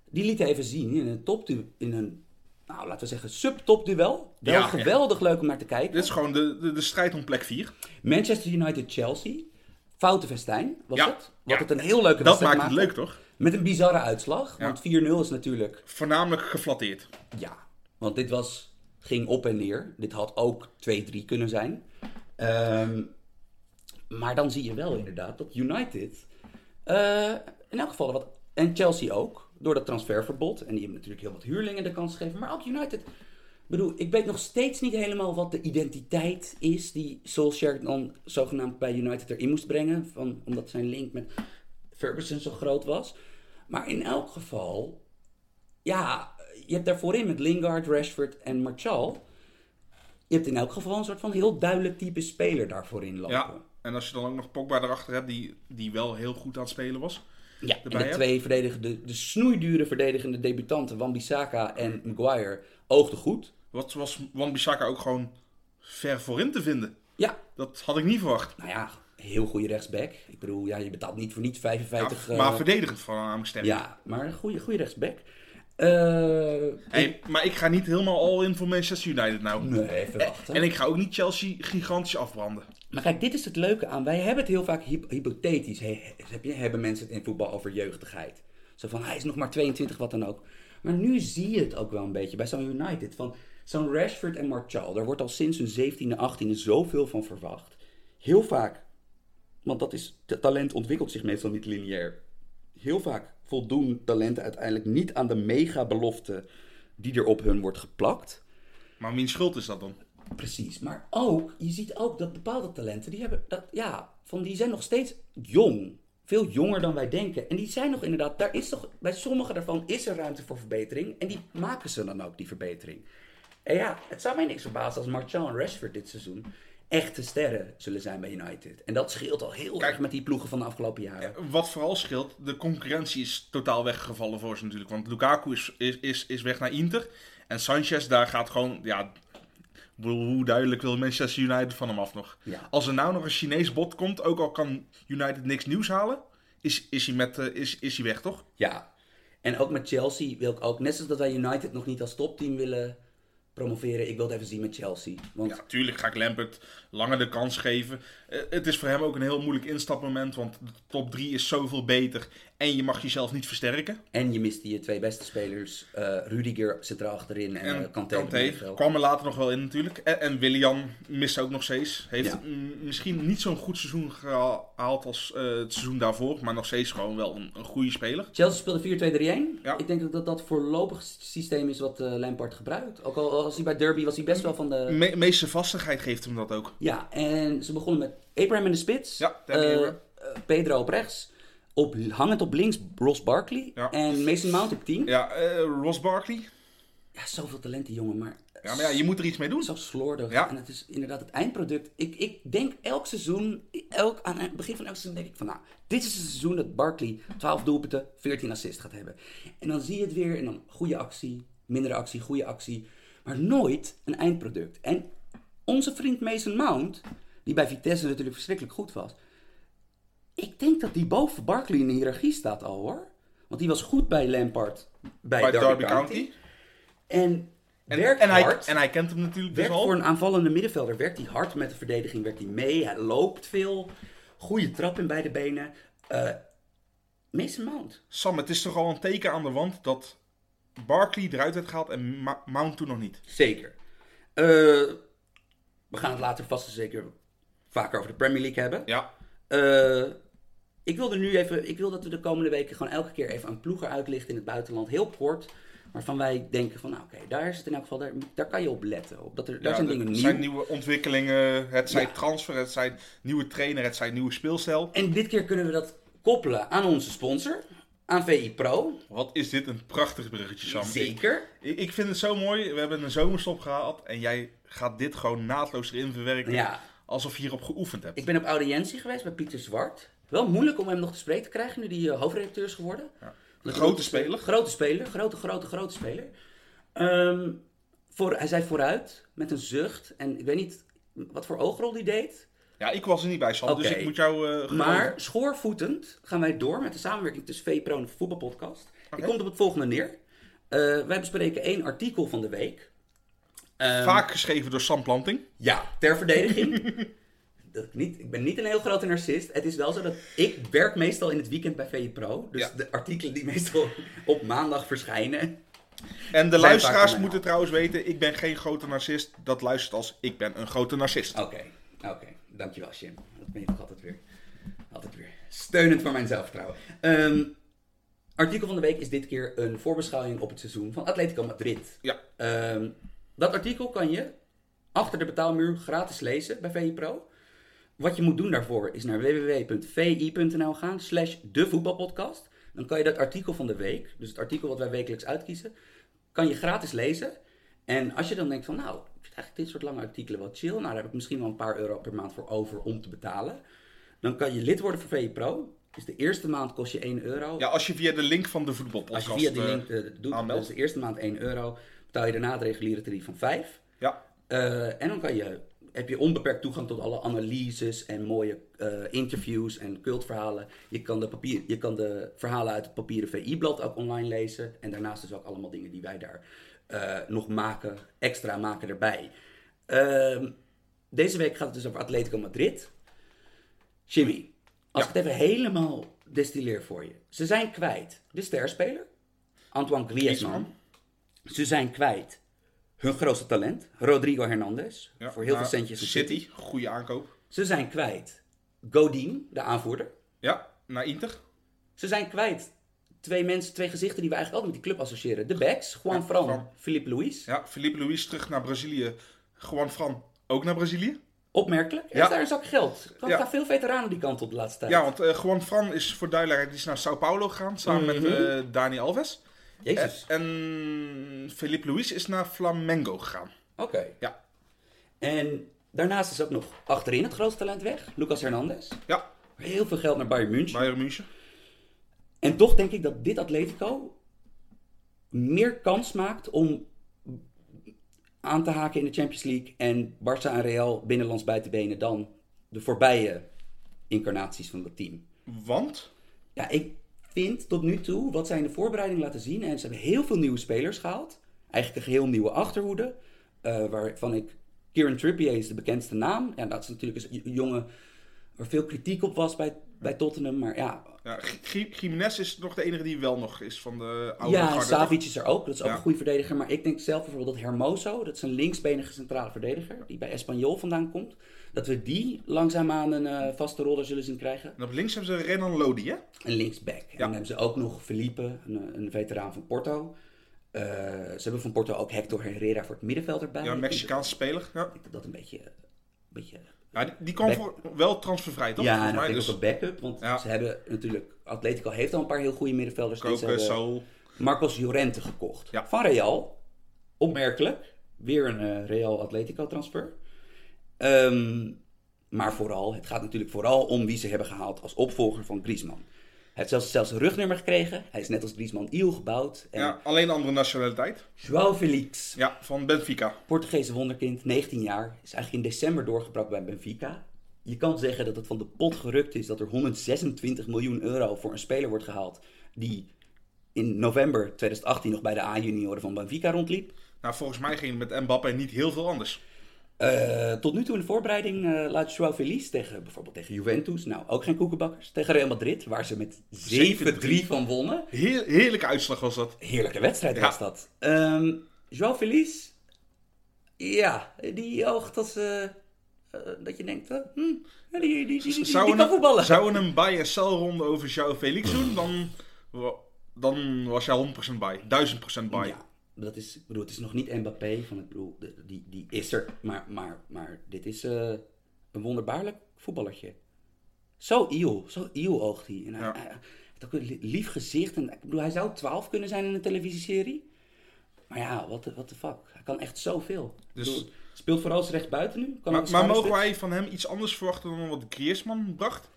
[SPEAKER 2] die lieten even zien in een topdu in een, nou laten we zeggen, subtopduel. Wel
[SPEAKER 1] Ja,
[SPEAKER 2] geweldig leuk om naar te kijken.
[SPEAKER 1] Dit is gewoon de, de, de strijd om plek 4.
[SPEAKER 2] Manchester United-Chelsea. Foute Vestijn was
[SPEAKER 1] Ja.
[SPEAKER 2] het. Wat
[SPEAKER 1] Ja.
[SPEAKER 2] het een heel leuke
[SPEAKER 1] Dat
[SPEAKER 2] wedstrijd
[SPEAKER 1] maakt het
[SPEAKER 2] maakte.
[SPEAKER 1] leuk, toch?
[SPEAKER 2] Met een bizarre uitslag. Want 4-0 is natuurlijk...
[SPEAKER 1] Voornamelijk geflatteerd.
[SPEAKER 2] Ja. Want dit was, ging op en neer. Dit had ook 2-3 kunnen zijn. Ehm, maar dan zie je wel inderdaad dat United... eh, in elk geval wat... En Chelsea ook. Door dat transferverbod. En die hebben natuurlijk heel wat huurlingen de kans gegeven. Maar ook United... Ik bedoel, ik weet nog steeds niet helemaal wat de identiteit is die Solskjaer dan zogenaamd bij United erin moest brengen. Van, omdat zijn link met Ferguson zo groot was. Maar in elk geval, ja, je hebt daar voorin met Lingard, Rashford en Martial. Je hebt in elk geval een soort van heel duidelijk type speler daarvoor in lopen.
[SPEAKER 1] Ja. En als je dan ook nog Pogba erachter hebt, die, die wel heel goed aan het spelen was.
[SPEAKER 2] Ja, en de
[SPEAKER 1] hebt.
[SPEAKER 2] twee verdedigende, de snoeidure verdedigende debutanten, Wan-Bissaka en Maguire, oogden goed.
[SPEAKER 1] Wat was Wan-Bissaka ook gewoon ver voorin te vinden.
[SPEAKER 2] Ja,
[SPEAKER 1] Dat had ik niet verwacht.
[SPEAKER 2] nou ja, heel goede rechtsback. Ik bedoel, ja, je betaalt niet voor niet 55...
[SPEAKER 1] Ja, maar verdedigend van namelijk sterk.
[SPEAKER 2] Ja, maar een goede, goede rechtsback. Eh,
[SPEAKER 1] Hey, maar ik ga niet helemaal all in voor Manchester United nou.
[SPEAKER 2] Nee, even wachten.
[SPEAKER 1] En ik ga ook niet Chelsea gigantisch afbranden.
[SPEAKER 2] Maar kijk, dit is het leuke aan. Wij hebben het heel vaak hyp- hypothetisch. He- heb je, hebben mensen het in voetbal over jeugdigheid. Zo van, hij is nog maar 22, wat dan ook. Maar nu zie je het ook wel een beetje bij zo'n United. Van zo'n Rashford en Martial. Daar wordt al sinds hun 17e, 18e zoveel van verwacht. Heel vaak, want dat is, talent ontwikkelt zich meestal niet lineair. Heel vaak voldoen talenten uiteindelijk niet aan de mega belofte die er op hun wordt geplakt.
[SPEAKER 1] Maar wie schuld is dat dan?
[SPEAKER 2] Precies, maar ook, je ziet ook dat bepaalde talenten, die hebben, dat, ja, van die zijn nog steeds jong. Veel jonger dan wij denken. En die zijn nog inderdaad, daar is toch, bij sommige daarvan is er ruimte voor verbetering. En die maken ze dan ook, die verbetering. En ja, het zou mij niks verbazen als Martial en Rashford dit seizoen echte sterren zullen zijn bij United. En dat scheelt al heel
[SPEAKER 1] Kijk.
[SPEAKER 2] erg met die ploegen van de afgelopen jaren.
[SPEAKER 1] Wat vooral scheelt, de concurrentie is totaal weggevallen voor ze natuurlijk. Want Lukaku is, is, is, is weg naar Inter. En Sanchez, daar gaat gewoon, ja... Hoe duidelijk wil Manchester United van hem af nog?
[SPEAKER 2] Ja.
[SPEAKER 1] Als er nou nog een Chinees bot komt, ook al kan United niks nieuws halen, is, is, hij, met, eh, is, is hij weg toch?
[SPEAKER 2] Ja, en ook met Chelsea wil ik ook, net zoals dat wij United nog niet als topteam willen promoveren, ik wil het even zien met Chelsea. Want
[SPEAKER 1] Ja, natuurlijk ga ik Lampert langer de kans geven. Eh, het is voor hem ook een heel moeilijk instapmoment, want de top 3 is zoveel beter. En je mag jezelf niet versterken.
[SPEAKER 2] En je mist die twee beste spelers. eh Rudiger centraal achterin en,
[SPEAKER 1] En
[SPEAKER 2] Kanté.
[SPEAKER 1] Kanté
[SPEAKER 2] middenveld.
[SPEAKER 1] kwam er later nog wel in natuurlijk. En, en Willian mist ook nog steeds. Heeft
[SPEAKER 2] Ja.
[SPEAKER 1] misschien niet zo'n goed seizoen gehaald als eh, het seizoen daarvoor. Maar nog steeds gewoon wel een, een goede speler.
[SPEAKER 2] Chelsea speelde 4-2-3-1.
[SPEAKER 1] Ja.
[SPEAKER 2] Ik denk ook dat dat voorlopig systeem is wat eh, Lampard gebruikt. Ook al was hij bij Derby, was hij best wel van de...
[SPEAKER 1] Me meeste vastigheid geeft hem dat ook.
[SPEAKER 2] Ja, en ze begonnen met Abraham in de spits.
[SPEAKER 1] Ja,
[SPEAKER 2] Eh, eh, Pedro op rechts. Op, hangend op links Ross Barkley.
[SPEAKER 1] Ja.
[SPEAKER 2] En Mason Mount op 10. Ja.
[SPEAKER 1] Ja, eh, Ross Barkley.
[SPEAKER 2] zoveel talent die jongen, maar...
[SPEAKER 1] Ja, maar ja, je moet er iets mee doen.
[SPEAKER 2] Zo slordig.
[SPEAKER 1] Ja.
[SPEAKER 2] En het is inderdaad het eindproduct. Ik, ik denk elk seizoen, elk, aan het begin van elk seizoen denk ik van nou, dit is het seizoen dat Barkley 12 doelpunten, 14 assists gaat hebben. En dan zie je het weer en dan goede actie, mindere actie, goede actie. Maar nooit een eindproduct. En onze vriend Mason Mount, die bij Vitesse natuurlijk verschrikkelijk goed was. Ik denk dat die boven Barkley in de hiërarchie staat al hoor. Want die was goed bij Lampard bij,
[SPEAKER 1] Bij
[SPEAKER 2] Derby,
[SPEAKER 1] Derby
[SPEAKER 2] County.
[SPEAKER 1] County.
[SPEAKER 2] En,
[SPEAKER 1] En,
[SPEAKER 2] werkt
[SPEAKER 1] en, hij,
[SPEAKER 2] hard.
[SPEAKER 1] en hij kent hem natuurlijk dus
[SPEAKER 2] Werkt
[SPEAKER 1] al.
[SPEAKER 2] voor een aanvallende middenvelder. Werkt hij hard met de verdediging. Werkt hij mee. Hij loopt veel. Goede trap in beide benen. Eh Mason Mount.
[SPEAKER 1] Sam, het is toch al een teken aan de wand dat Barkley eruit heeft gehaald en Ma- Mount toen nog niet.
[SPEAKER 2] Zeker. Eh, we gaan het later vast en zeker vaker over de Premier League hebben.
[SPEAKER 1] Ja,
[SPEAKER 2] Eh, ik wil er nu even... Ik wil dat we de komende weken gewoon elke keer even een ploeger uitlichten in het buitenland. Heel kort. Waarvan wij denken van, nou oké, daar is het in elk geval... Daar, daar kan je op letten. Op dat er, daar zijn dingen nieuw.
[SPEAKER 1] zijn nieuwe ontwikkelingen. Het zijn
[SPEAKER 2] Ja.
[SPEAKER 1] transfer, het zijn nieuwe trainer, het zijn nieuwe speelstijl.
[SPEAKER 2] En dit keer kunnen we dat koppelen aan onze sponsor. Aan VI Pro.
[SPEAKER 1] Wat is dit een prachtig bruggetje, Sam.
[SPEAKER 2] Zeker.
[SPEAKER 1] Ik, ik vind het zo mooi. We hebben een zomerstop gehad en jij gaat dit gewoon naadloos erin verwerken.
[SPEAKER 2] Ja,
[SPEAKER 1] Alsof je hierop geoefend hebt.
[SPEAKER 2] ik ben op audiëntie geweest bij Pieter Zwart. Wel moeilijk om hem nog te spreken te krijgen, nu die eh, hoofdredacteur is geworden.
[SPEAKER 1] Ja.
[SPEAKER 2] Dat
[SPEAKER 1] Grote speler.
[SPEAKER 2] Grote speler, grote, grote, grote speler. Ehm, voor, hij zei vooruit, met een zucht. En ik weet niet wat voor oogrol die deed.
[SPEAKER 1] Ja, ik was er niet bij, Sam, dus ik moet jou eh.
[SPEAKER 2] Maar schoorvoetend gaan wij door met de samenwerking tussen VI Pro en de voetbalpodcast. Ik kom op het volgende neer. Eh, wij bespreken één artikel van de week. Ehm,
[SPEAKER 1] Vaak geschreven door Sam Planting.
[SPEAKER 2] Ja, ter verdediging. dat ik, niet, ik ben niet een heel grote narcist. Het is wel zo dat ik werk meestal in het weekend bij VE Pro. Dus
[SPEAKER 1] Ja.
[SPEAKER 2] de artikelen die meestal op maandag verschijnen.
[SPEAKER 1] En de luisteraars moeten trouwens weten, ik ben geen grote narcist. Dat luistert als, ik ben een grote narcist.
[SPEAKER 2] Oké, oké. Dankjewel, Jim. Dat ben je toch altijd weer, altijd weer steunend voor mijn zelfvertrouwen. Ehm, artikel van de week is dit keer een voorbeschouwing op het seizoen van Atletico Madrid.
[SPEAKER 1] Ja,
[SPEAKER 2] Ehm, dat artikel kan je achter de betaalmuur gratis lezen bij VI Pro. Wat je moet doen daarvoor is naar www.vi.nl gaan slash de voetbalpodcast. Dan kan je dat artikel van de week, dus het artikel wat wij wekelijks uitkiezen, kan je gratis lezen. En als je dan denkt van nou, ik vind eigenlijk dit soort lange artikelen wel chill. Nou, daar heb ik misschien wel een paar euro per maand voor over om te betalen. Dan kan je lid worden voor VI Pro. Dus de eerste maand kost je 1 euro.
[SPEAKER 1] Ja, als je via de link van de
[SPEAKER 2] Als
[SPEAKER 1] voetbalpodcast...
[SPEAKER 2] je via die
[SPEAKER 1] eh,
[SPEAKER 2] link eh, doet,
[SPEAKER 1] aanmeldt.
[SPEAKER 2] dus de eerste maand 1 euro, betaal je daarna het reguliere tarief van 5.
[SPEAKER 1] ja,
[SPEAKER 2] Eh, en dan kan je, heb je onbeperkt toegang tot alle analyses en mooie eh, interviews en cultverhalen. Je kan, de papier, je kan de verhalen uit het papieren VI-blad ook online lezen. En daarnaast dus ook allemaal dingen die wij daar eh, nog maken, extra maken erbij. Ehm, deze week gaat het dus over Atletico Madrid. Jimmy, als
[SPEAKER 1] Ja.
[SPEAKER 2] ik het even helemaal destilleer voor je. Ze zijn kwijt de sterspeler, Antoine Griezmann.
[SPEAKER 1] Griezmann.
[SPEAKER 2] Ze zijn kwijt hun grootste talent, Rodrigo Hernandez.
[SPEAKER 1] ja,
[SPEAKER 2] voor heel veel centjes.
[SPEAKER 1] City, goede aankoop.
[SPEAKER 2] Ze zijn kwijt Godin, de aanvoerder.
[SPEAKER 1] Ja, naar Inter.
[SPEAKER 2] Ze zijn kwijt twee mensen, twee gezichten die we eigenlijk altijd met die club associëren. De backs, Juan
[SPEAKER 1] Ja,
[SPEAKER 2] Fran,
[SPEAKER 1] Fran.
[SPEAKER 2] Philippe Luis.
[SPEAKER 1] Ja, Philippe Luis terug naar Brazilië. Juan Fran ook naar Brazilië.
[SPEAKER 2] Opmerkelijk. Er
[SPEAKER 1] Ja.
[SPEAKER 2] is daar een zak geld. Er gaan veel veteranen die kant op de laatste tijd.
[SPEAKER 1] Ja, want eh Juan Fran is voor duidelijkheid die is naar Sao Paulo gegaan. Samen met
[SPEAKER 2] Mhm.
[SPEAKER 1] eh, Dani Alves.
[SPEAKER 2] Jezus.
[SPEAKER 1] Eh, en Philippe Luis is naar Flamengo gegaan.
[SPEAKER 2] Oké.
[SPEAKER 1] Ja.
[SPEAKER 2] En daarnaast is ook nog achterin het grootste talent weg, Lucas Hernandez.
[SPEAKER 1] Ja,
[SPEAKER 2] Heel veel geld naar Bayern München.
[SPEAKER 1] Bayern München.
[SPEAKER 2] En toch denk ik dat dit Atletico meer kans maakt om aan te haken in de Champions League en Barça en Real binnenlands bij te benen dan de voorbije incarnaties van dat team.
[SPEAKER 1] Want?
[SPEAKER 2] Ja, ik vind tot nu toe wat zij in de voorbereiding laten zien. En ze hebben heel veel nieuwe spelers gehaald. Eigenlijk een geheel nieuwe achterhoede. eh, waarvan ik. Kieran Trippier is de bekendste naam. Ja, dat is natuurlijk een jongen waar veel kritiek op was bij, bij Tottenham. Maar ja,
[SPEAKER 1] Ja, Jiménez is nog de enige die wel nog is van de oude
[SPEAKER 2] ja en. Savic is er ook. Dat is ook
[SPEAKER 1] Ja.
[SPEAKER 2] een goede verdediger. Maar ik denk zelf bijvoorbeeld dat Hermoso, dat is een linksbenige centrale verdediger. Die bij Espanyol vandaan komt. Dat we die langzaamaan een eh, vaste rol zullen zien krijgen.
[SPEAKER 1] En op links hebben ze Renan Lodi, hè?
[SPEAKER 2] Een linksback. En dan hebben ze ook nog Felipe, een, een veteraan van Porto. Eh, ze hebben van Porto ook Hector Herrera voor het middenveld erbij.
[SPEAKER 1] Ja, Mexicaanse speler. Ja,
[SPEAKER 2] dat- Ik denk dat dat een beetje... Een beetje
[SPEAKER 1] ja die, die kwam voor, wel transfervrij, toch?
[SPEAKER 2] ja,
[SPEAKER 1] mij.
[SPEAKER 2] denk ik
[SPEAKER 1] Dus
[SPEAKER 2] ook een backup. Want
[SPEAKER 1] Ja.
[SPEAKER 2] ze hebben natuurlijk... Atletico heeft al een paar heel goede middenvelders.
[SPEAKER 1] Koken, Saul.
[SPEAKER 2] Marcos Llorente gekocht.
[SPEAKER 1] Ja.
[SPEAKER 2] Van Real. Opmerkelijk. Weer een eh, Real Atletico transfer. Ehm, maar vooral, het gaat natuurlijk vooral om wie ze hebben gehaald als opvolger van Griezmann. Hij heeft zelfs, zelfs een rugnummer gekregen. Hij is net als Griezmann iel gebouwd. En
[SPEAKER 1] Ja, alleen andere nationaliteit.
[SPEAKER 2] João Felix,
[SPEAKER 1] Ja, van Benfica.
[SPEAKER 2] Portugese wonderkind, 19 jaar, is eigenlijk in december doorgebracht bij Benfica. Je kan zeggen dat het van de pot gerukt is dat er 126 miljoen euro voor een speler wordt gehaald die in november 2018 nog bij de A-junioren van Benfica rondliep.
[SPEAKER 1] Nou, volgens mij ging het met Mbappé niet heel veel anders.
[SPEAKER 2] Eh, tot nu toe in de voorbereiding eh, laat Joao Feliz tegen bijvoorbeeld tegen Juventus, nou ook geen koekenbakkers, tegen Real Madrid, waar ze met 7-3 van wonnen.
[SPEAKER 1] Heer, heerlijke uitslag was dat.
[SPEAKER 2] Heerlijke wedstrijd
[SPEAKER 1] Ja.
[SPEAKER 2] was dat. Ehm Joao Feliz, ja, die oogt als eh, dat je denkt, eh, hm, ja, die, die, die, die, die, kan voetballen.
[SPEAKER 1] Zouden een en sell-ronde over João Felix doen, dan, dan was jij 100% bij. 1000% bij.
[SPEAKER 2] Ja, dat is, ik bedoel, het is nog niet Mbappé, van, ik bedoel, de- die, die is er, maar, maar, maar dit is eh, een wonderbaarlijk voetballertje. Zo iel, zo iel oogt hij. En hij,
[SPEAKER 1] Ja.
[SPEAKER 2] hij- hij heeft ook een li- lief gezicht. En, ik bedoel, hij zou 12 kunnen zijn in een televisieserie. Maar ja, wat de the fuck. Hij kan echt zoveel.
[SPEAKER 1] Dus-
[SPEAKER 2] bedoel, speelt vooral als rechtsbuiten nu. Kan
[SPEAKER 1] Maar, maar mogen wij van hem iets anders verwachten dan wat Griezmann bracht?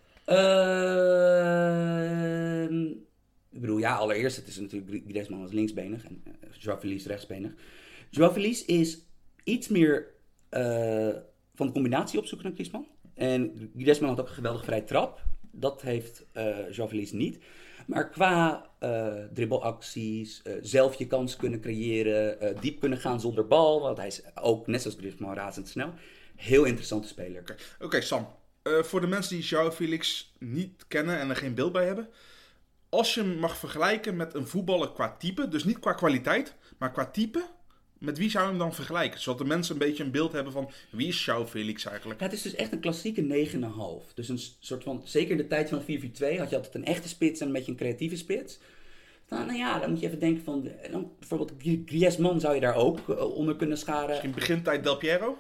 [SPEAKER 2] Ehm, ik bedoel, ja, allereerst, het is natuurlijk Gri- Griezmann als linksbenig en uh, Joao rechtsbenig. Joao Feliz is iets meer eh, van de combinatie opzoeken dan Griezmann. En Griezmann had ook een geweldige vrije trap. Dat heeft eh Joao niet. Maar qua dribbelacties, zelf je kans kunnen creëren, diep kunnen gaan zonder bal. Want hij is ook, net zoals Griezmann, razendsnel. Heel interessante speler.
[SPEAKER 1] Oké, Sam. Voor de mensen die João Felix niet kennen en er geen beeld bij hebben. Als je hem mag vergelijken met een voetballer qua type, dus niet qua kwaliteit, maar qua type, met wie zou je hem dan vergelijken? Zodat de mensen een beetje een beeld hebben van wie is João Felix eigenlijk?
[SPEAKER 2] Ja, het is dus echt een klassieke 9,5. Dus een soort van, zeker in de tijd van 4-4-2 had je altijd een echte spits en een beetje een creatieve spits. Nou, nou ja, dan moet je even denken van, eh, dan, bijvoorbeeld Gri- Griezmann zou je daar ook eh, onder kunnen scharen.
[SPEAKER 1] In begintijd Del Piero?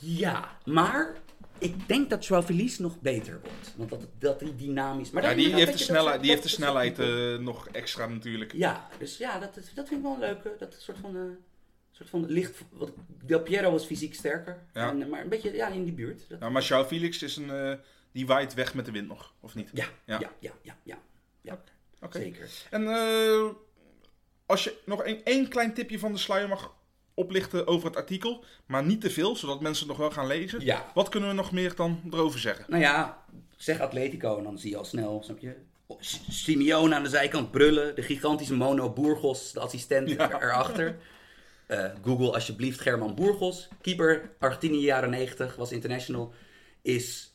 [SPEAKER 2] Ja, maar ik denk dat Joao nog beter wordt. Want dat, dat die dynamisch... Maar
[SPEAKER 1] Ja, die, heeft de snelheid, die heeft de
[SPEAKER 2] soort
[SPEAKER 1] snelheid eh, nog extra natuurlijk.
[SPEAKER 2] Ja, dus ja, dat, dat vind ik wel een leuke. Dat soort van, eh, soort van licht... Wat, Del Piero was fysiek sterker.
[SPEAKER 1] Ja.
[SPEAKER 2] En, eh, maar een beetje ja, in die buurt. Dat,
[SPEAKER 1] Nou, maar João Felix is een, eh, die waait weg met de wind nog, of niet?
[SPEAKER 2] Ja,
[SPEAKER 1] Ja.
[SPEAKER 2] ja, ja, ja, ja. zeker.
[SPEAKER 1] En eh, als je nog één klein tipje van de sluier mag oplichten over het artikel, maar niet te veel, zodat mensen het nog wel gaan lezen.
[SPEAKER 2] Ja.
[SPEAKER 1] Wat kunnen we nog meer dan erover zeggen?
[SPEAKER 2] Nou ja, zeg Atletico en dan zie je al snel, snap je? Simeone aan de zijkant brullen, de gigantische Mono Burgos, de assistent
[SPEAKER 1] Ja.
[SPEAKER 2] er- erachter. Eh, Google alsjeblieft German Burgos, keeper, Argentinië jaren 90, was international, is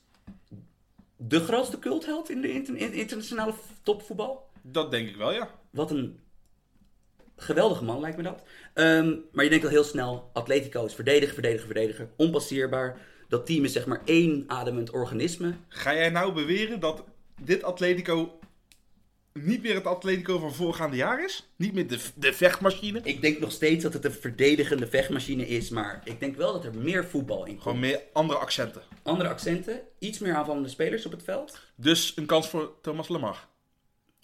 [SPEAKER 2] de grootste cultheld in de inter- in- internationale topvoetbal.
[SPEAKER 1] Dat denk ik wel, ja.
[SPEAKER 2] Wat een geweldige man lijkt me dat. Ehm, maar je denkt al heel snel, Atletico is verdediger, verdediger, verdediger, onpasseerbaar. Dat team is zeg maar één ademend organisme.
[SPEAKER 1] Ga jij nou beweren dat dit Atletico niet meer het Atletico van voorgaande jaar is? Niet meer de, de vechtmachine?
[SPEAKER 2] Ik denk nog steeds dat het een verdedigende vechtmachine is, maar ik denk wel dat er meer voetbal in komt.
[SPEAKER 1] Gewoon meer andere accenten.
[SPEAKER 2] Andere accenten, iets meer aanvallende spelers op het veld.
[SPEAKER 1] Dus een kans voor Thomas Lemar.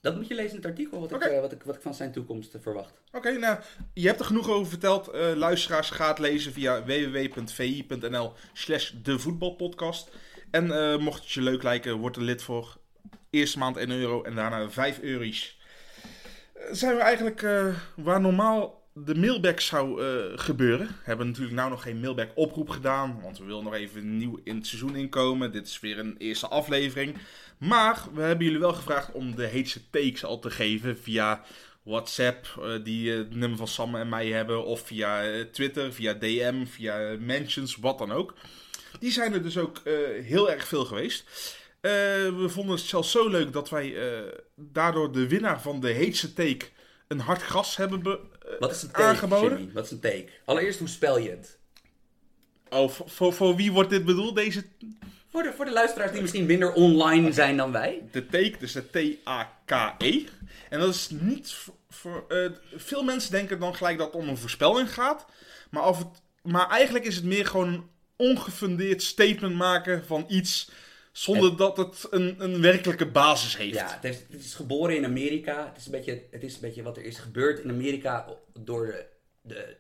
[SPEAKER 2] Dat moet je lezen in het artikel, wat ik, eh, wat ik, wat ik van zijn toekomst eh, verwacht.
[SPEAKER 1] Oké, nou, je hebt er genoeg over verteld. Eh, luisteraars, ga het lezen via www.vi.nl slash de voetbalpodcast. En mocht het je leuk lijken, word er lid voor. Eerste maand 1 euro en daarna 5 euro's. Zijn we eigenlijk waar normaal de mailback zou eh, gebeuren. We hebben natuurlijk nou nog geen mailback oproep gedaan. Want we willen nog even nieuw in het seizoen inkomen. Dit is weer een eerste aflevering. Maar we hebben jullie wel gevraagd om de heetste takes al te geven via WhatsApp, eh, die eh, het nummer van Sam en mij hebben, of via Twitter, via DM, via mentions, wat dan ook. Die zijn er dus ook heel erg veel geweest. We vonden het zelfs zo leuk dat wij daardoor de winnaar van de heetste take een hard gras hebben be- eh,
[SPEAKER 2] Wat is een take,
[SPEAKER 1] aangeboden.
[SPEAKER 2] Jimmy? Wat is een take? Allereerst, hoe spel je het?
[SPEAKER 1] Oh, voor, voor, voor wie wordt dit bedoeld? Deze
[SPEAKER 2] Voor de, voor de luisteraars die misschien minder online zijn dan wij.
[SPEAKER 1] de take, dus de T-A-K-E. En dat is niet voor. voor, eh, veel mensen denken dan gelijk dat het om een voorspelling gaat. Maar, of het, maar eigenlijk is het meer gewoon een ongefundeerd statement maken van iets. Zonder dat het een, een werkelijke basis heeft.
[SPEAKER 2] Ja, het, heeft- het is geboren in Amerika. Het is, een beetje, het is een beetje wat er is gebeurd in Amerika door de, de,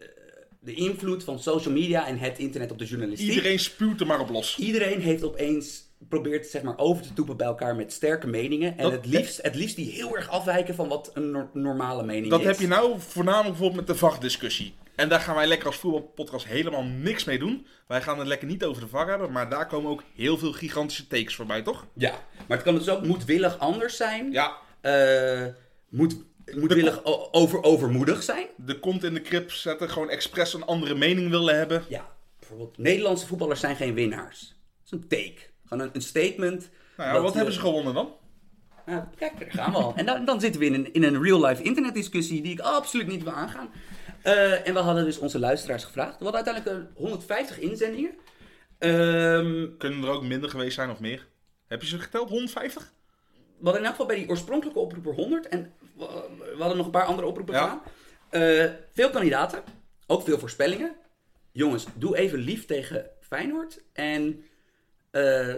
[SPEAKER 2] de invloed van social media en het internet op de journalistiek.
[SPEAKER 1] Iedereen spuwt er maar op los.
[SPEAKER 2] Iedereen heeft opeens probeert zeg maar over te toepen bij elkaar met sterke meningen. En
[SPEAKER 1] Dat-
[SPEAKER 2] het, liefst, het liefst die heel erg afwijken van wat een nor- normale mening
[SPEAKER 1] Dat
[SPEAKER 2] is.
[SPEAKER 1] heb je nou voornamelijk bijvoorbeeld met de VAR-discussie. En daar gaan wij lekker als voetbalpodcast helemaal niks mee doen. Wij gaan het lekker niet over de VAR hebben, maar daar komen ook heel veel gigantische takes voorbij, toch?
[SPEAKER 2] Ja, maar het kan dus ook moedwillig anders zijn.
[SPEAKER 1] Ja,
[SPEAKER 2] Eh, moet, moedwillig over, overmoedig zijn.
[SPEAKER 1] de kont in de krip zetten, gewoon expres een andere mening willen hebben.
[SPEAKER 2] Ja, bijvoorbeeld Nederlandse voetballers zijn geen winnaars. Dat is een take. Gewoon een, een statement.
[SPEAKER 1] Nou ja, wat
[SPEAKER 2] eh,
[SPEAKER 1] hebben ze gewonnen dan?
[SPEAKER 2] Nou, kijk, daar gaan we al. En dan, dan zitten we in een, in een real-life internetdiscussie die ik absoluut niet wil aangaan. Eh, en we hadden dus onze luisteraars gevraagd. We hadden uiteindelijk eh, 150 inzendingen. Ehm,
[SPEAKER 1] Kunnen er ook minder geweest zijn of meer? Heb je ze geteld? 150?
[SPEAKER 2] we hadden in elk geval bij die oorspronkelijke oproeper 100. En we, we hadden nog een paar andere oproepen
[SPEAKER 1] Ja.
[SPEAKER 2] gedaan. Eh, veel kandidaten. Ook veel voorspellingen. Jongens, doe even lief tegen Feyenoord. En... eh,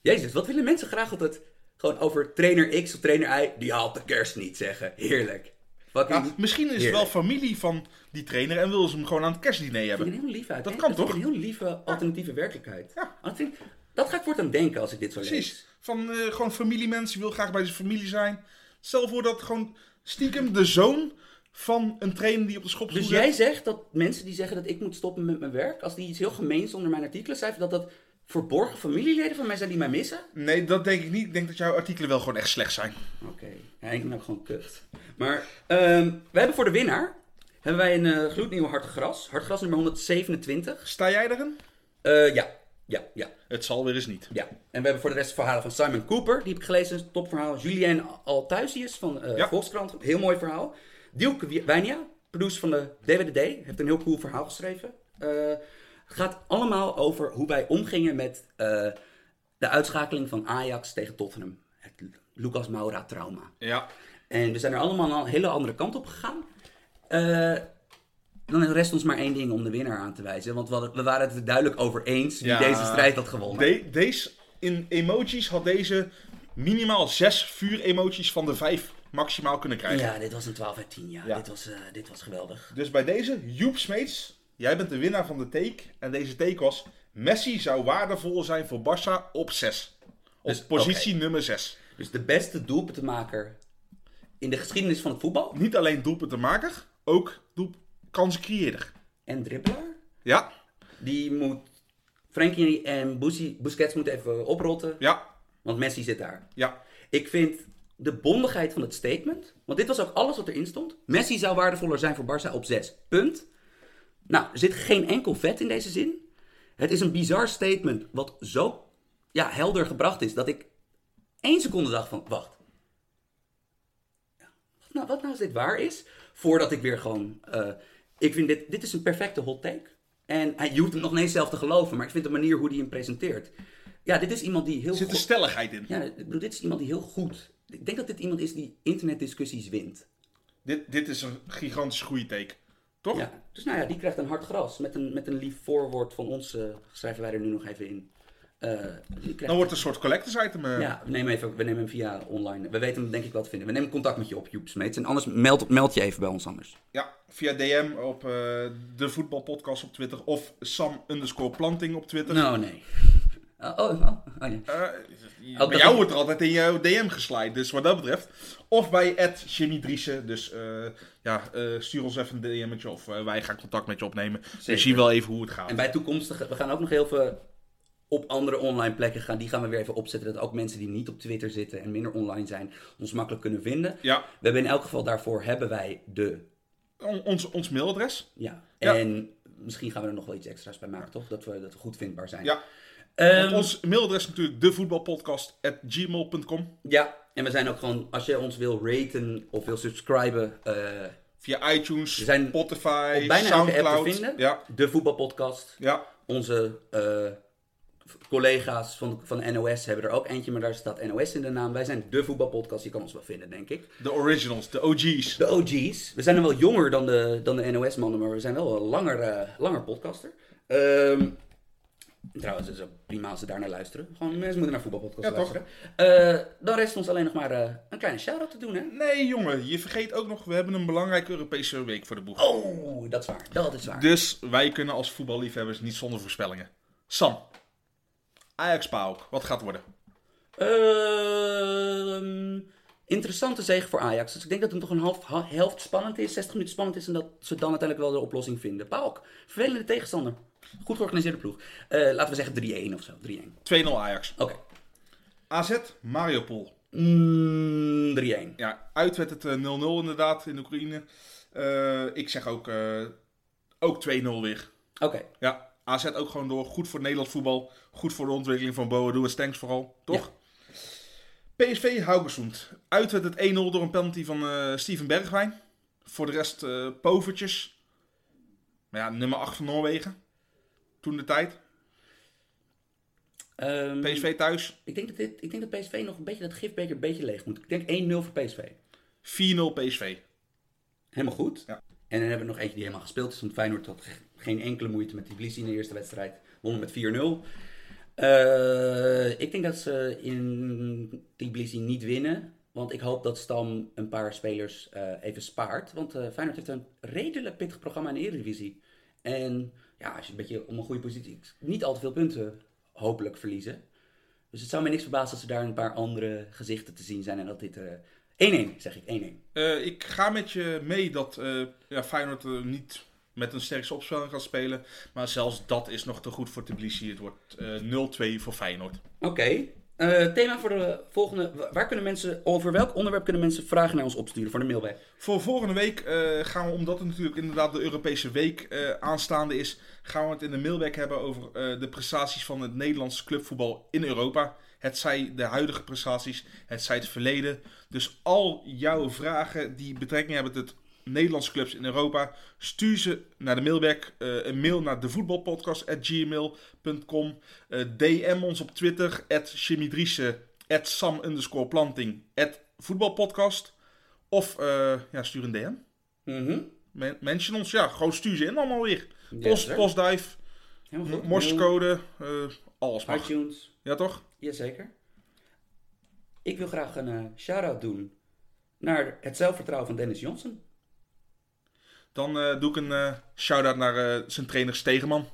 [SPEAKER 2] Jezus, wat willen mensen graag altijd... Gewoon over trainer X of trainer Y... Die haalt de kerst niet zeggen. Heerlijk. Fucking...
[SPEAKER 1] Ja, misschien is het wel familie van die trainer en willen ze hem gewoon aan het kerstdiner
[SPEAKER 2] Dat vind
[SPEAKER 1] hebben.
[SPEAKER 2] ik een heel lief uit.
[SPEAKER 1] Dat kan
[SPEAKER 2] vind
[SPEAKER 1] toch?
[SPEAKER 2] ik een heel lieve alternatieve werkelijkheid.
[SPEAKER 1] Ja.
[SPEAKER 2] Dat, vind ik- dat ga ik voortaan denken als ik dit zo lees.
[SPEAKER 1] Precies. Van eh, gewoon familiemensen, je wil graag bij zijn familie zijn. Stel voor dat gewoon stiekem de zoon van een trainer die op de schop
[SPEAKER 2] Dus jij zegt dat mensen die zeggen dat ik moet stoppen met mijn werk, als die iets heel gemeens onder mijn artikelen schrijven, dat dat verborgen familieleden van mij zijn die mij missen?
[SPEAKER 1] Nee, dat denk ik niet. Ik denk dat jouw artikelen wel gewoon echt slecht zijn.
[SPEAKER 2] Oké, ja, ik ben ook gewoon kut. Maar ehm, we hebben voor de winnaar hebben wij een eh, gloednieuwe hartgras. Hartgras nummer 127.
[SPEAKER 1] Sta jij erin?
[SPEAKER 2] Eh, ja, ja, ja.
[SPEAKER 1] Het zal weer eens niet.
[SPEAKER 2] Ja, en we hebben voor de rest verhalen van Simon Cooper, die heb ik gelezen, topverhaal. Julien Althuisius van eh,
[SPEAKER 1] Ja.
[SPEAKER 2] Volkskrant, heel mooi verhaal. Dielke Wijnia, producer van de DWDD, heeft een heel cool verhaal geschreven. Eh, het gaat allemaal over hoe wij omgingen met eh, de uitschakeling van Ajax tegen Tottenham. Lucas Moura trauma.
[SPEAKER 1] Ja.
[SPEAKER 2] En we zijn er allemaal een hele andere kant op gegaan. Eh, dan rest ons maar één ding om de winnaar aan te wijzen. Want we, hadden- we waren het er duidelijk over eens wie
[SPEAKER 1] Ja.
[SPEAKER 2] deze strijd had gewonnen.
[SPEAKER 1] De- deze, in emojis had deze minimaal zes vuur-emojis van de vijf maximaal kunnen krijgen.
[SPEAKER 2] Ja, dit was een 12 uit 10. Ja,
[SPEAKER 1] Ja.
[SPEAKER 2] Dit, was, eh, dit was geweldig.
[SPEAKER 1] Dus bij deze, Joep Smeets, jij bent de winnaar van de take. En deze take was, Messi zou waardevol zijn voor Barça op 6. Op
[SPEAKER 2] Dus,
[SPEAKER 1] positie nummer 6.
[SPEAKER 2] Dus de beste doelpuntenmaker in de geschiedenis van het voetbal.
[SPEAKER 1] Niet alleen doelpuntenmaker, ook doel kansencreëerder.
[SPEAKER 2] En dribbelaar.
[SPEAKER 1] Ja,
[SPEAKER 2] Die moet... Frenkie en Busquets moeten even oprotten.
[SPEAKER 1] ja,
[SPEAKER 2] Want Messi zit daar.
[SPEAKER 1] ja.
[SPEAKER 2] Ik vind de bondigheid van het statement. Want dit was ook alles wat erin stond. Messi zou waardevoller zijn voor Barça op 6. Punt. Nou, er zit geen enkel vet in deze zin. Het is een bizar statement wat zo ja, helder gebracht is dat ik één seconde dacht van, wacht. Wat nou, wat nou als dit waar is? Voordat ik weer gewoon... eh, ik vind dit, dit is een perfecte hot take. En hij, je hoeft hem nog niet eens zelf te geloven, maar ik vind de manier hoe hij hem presenteert. Ja, dit is iemand die heel
[SPEAKER 1] Er zit een
[SPEAKER 2] goed-
[SPEAKER 1] stelligheid in.
[SPEAKER 2] ja, ik bedoel, dit is iemand die heel goed. Ik denk dat dit iemand is die internetdiscussies wint.
[SPEAKER 1] Dit, dit is een gigantische goede take. Toch?
[SPEAKER 2] Ja. Dus nou ja, die krijgt een hard gras. Met een, met een lief voorwoord van ons eh, schrijven wij er nu nog even in. Eh,
[SPEAKER 1] Dan wordt het een soort collectors item. eh.
[SPEAKER 2] Ja, we nemen, even, we nemen hem via online. We weten hem denk ik wel te vinden. We nemen contact met je op, Joep Smeets. En anders meld, meld je even bij ons anders.
[SPEAKER 1] Ja, via DM op eh, de voetbalpodcast op Twitter of Sam underscore planting op Twitter.
[SPEAKER 2] Nou, nee. Oh, oh, oh, oh, ja. Ook
[SPEAKER 1] bij jou wordt er altijd in jouw DM geslide, dus wat dat betreft. Of bij Jimmy Driessen. Dus ja, stuur ons even een DM'tje of wij gaan contact met je opnemen. We
[SPEAKER 2] Zeker.
[SPEAKER 1] zien wel even hoe het gaat.
[SPEAKER 2] En bij toekomstige, we gaan ook nog heel veel op andere online plekken gaan. Die gaan we weer even opzetten. Dat ook mensen die niet op Twitter zitten en minder online zijn, ons makkelijk kunnen vinden.
[SPEAKER 1] Ja,
[SPEAKER 2] We hebben in elk geval daarvoor hebben wij de.
[SPEAKER 1] on- ons, ons mailadres.
[SPEAKER 2] Ja.
[SPEAKER 1] Ja.
[SPEAKER 2] En misschien gaan we er nog wel iets extra's bij maken, toch? Dat we, dat we goed vindbaar zijn.
[SPEAKER 1] Ja,
[SPEAKER 2] Ehm,
[SPEAKER 1] ons mailadres is natuurlijk devoetbalpodcast.gmail.com.
[SPEAKER 2] ja. En we zijn ook gewoon, als je ons wil raten of wil subscriben, eh,
[SPEAKER 1] Via iTunes,
[SPEAKER 2] We zijn
[SPEAKER 1] Spotify,
[SPEAKER 2] bijna elke app
[SPEAKER 1] Soundcloud.
[SPEAKER 2] te vinden.
[SPEAKER 1] Ja,
[SPEAKER 2] de voetbalpodcast.
[SPEAKER 1] ja.
[SPEAKER 2] Onze eh, collega's van, van NOS hebben er ook eentje, maar daar staat NOS in de naam. Wij zijn de voetbalpodcast, je kan ons wel vinden, denk ik.
[SPEAKER 1] De originals, de OG's.
[SPEAKER 2] De OG's. We zijn dan wel jonger dan de, dan de NOS-mannen, maar we zijn wel een langer, eh, langer podcaster. Ehm, trouwens, het is ook prima als ze daar naar luisteren. Gewoon, mensen moeten naar voetbalpodcast
[SPEAKER 1] Ja,
[SPEAKER 2] luisteren. Eh, dan rest ons alleen nog maar eh, een kleine shout-out te doen, hè?
[SPEAKER 1] Nee, jongen, je vergeet ook nog, we hebben een belangrijke Europese week voor de boeg.
[SPEAKER 2] Oh, dat is waar. Dat is waar.
[SPEAKER 1] Dus wij kunnen als voetballiefhebbers niet zonder voorspellingen. Sam, Ajax PAOK, wat gaat worden?
[SPEAKER 2] Ehm, interessante zege voor Ajax. Dus ik denk dat het nog een half, ha- helft spannend is, 60 minuten spannend is. En dat ze dan uiteindelijk wel de oplossing vinden. Pauk, vervelende tegenstander. Goed georganiseerde ploeg. Eh, laten we zeggen 3-1 of zo. 3-1.
[SPEAKER 1] 2-0 Ajax.
[SPEAKER 2] Oké.
[SPEAKER 1] AZ, Mariupol.
[SPEAKER 2] Mm, 3-1.
[SPEAKER 1] Ja, uit werd het eh, 0-0 inderdaad in Oekraïne. Eh, ik zeg ook, eh, ook 2-0 weer.
[SPEAKER 2] Oké.
[SPEAKER 1] Ja, AZ ook gewoon door. Goed voor Nederlands voetbal. Goed voor de ontwikkeling van Boadu en Stenks vooral. Toch? PSV Haugesund. Uit werd het 1-0 door een penalty van eh, Steven Bergwijn. Voor de rest eh povertjes. Maar ja, nummer 8 van Noorwegen. Toen de tijd.
[SPEAKER 2] Ehm,
[SPEAKER 1] PSV thuis.
[SPEAKER 2] ik, denk dat dit, ik denk dat PSV nog een beetje dat gifbeker een beetje leeg moet. Ik denk 1-0 voor PSV.
[SPEAKER 1] 4-0 PSV.
[SPEAKER 2] Helemaal goed.
[SPEAKER 1] Ja.
[SPEAKER 2] En dan hebben we nog eentje die helemaal gespeeld is. Want Feyenoord had geen enkele moeite met Tbilisi in de eerste wedstrijd. Wonnen met 4-0. Eh, ik denk dat ze in Tbilisi niet winnen. Want ik hoop dat Stam een paar spelers eh, even spaart. Want eh, Feyenoord heeft een redelijk pittig programma in de Eredivisie. En ja, als je een beetje om een goede positie... Niet al te veel punten hopelijk verliezen. Dus het zou mij niks verbazen als er daar een paar andere gezichten te zien zijn. En dat dit... eh 1-1 zeg ik, 1-1.
[SPEAKER 1] Eh, ik ga met je mee dat ja, Feyenoord niet met een sterkste opstelling gaat spelen. Maar zelfs dat is nog te goed voor Tbilisi. Het wordt eh 0-2 voor Feyenoord.
[SPEAKER 2] Oké. Eh, thema voor de volgende. Wa- Waar kunnen mensen, over welk onderwerp kunnen mensen vragen naar ons opsturen voor de mailbag?
[SPEAKER 1] Voor volgende week eh, gaan we, omdat het natuurlijk inderdaad de Europese week aanstaande is, gaan we het in de mailback hebben over de prestaties van het Nederlandse clubvoetbal in Europa. Het zij de huidige prestaties, het zij het verleden. Dus al jouw vragen die betrekking hebben tot Nederlandse clubs in Europa, stuur ze naar de mailback. eh, een mail naar devoetbalpodcast.gmail.com. Eh DM ons op Twitter, at at sam underscore planting, at voetbalpodcast. Of eh, ja, stuur een DM. Men- Mention ons, ja, gewoon stuur ze in allemaal weer.
[SPEAKER 2] Yes,
[SPEAKER 1] Post,
[SPEAKER 2] Helemaal goed.
[SPEAKER 1] morsecode, alles mag.
[SPEAKER 2] iTunes.
[SPEAKER 1] Ja, toch?
[SPEAKER 2] Jazeker. Ik wil graag een eh, shout-out doen naar het zelfvertrouwen van Dennis Johnson.
[SPEAKER 1] Dan eh, doe ik een eh shout-out naar eh, zijn trainer Stegeman.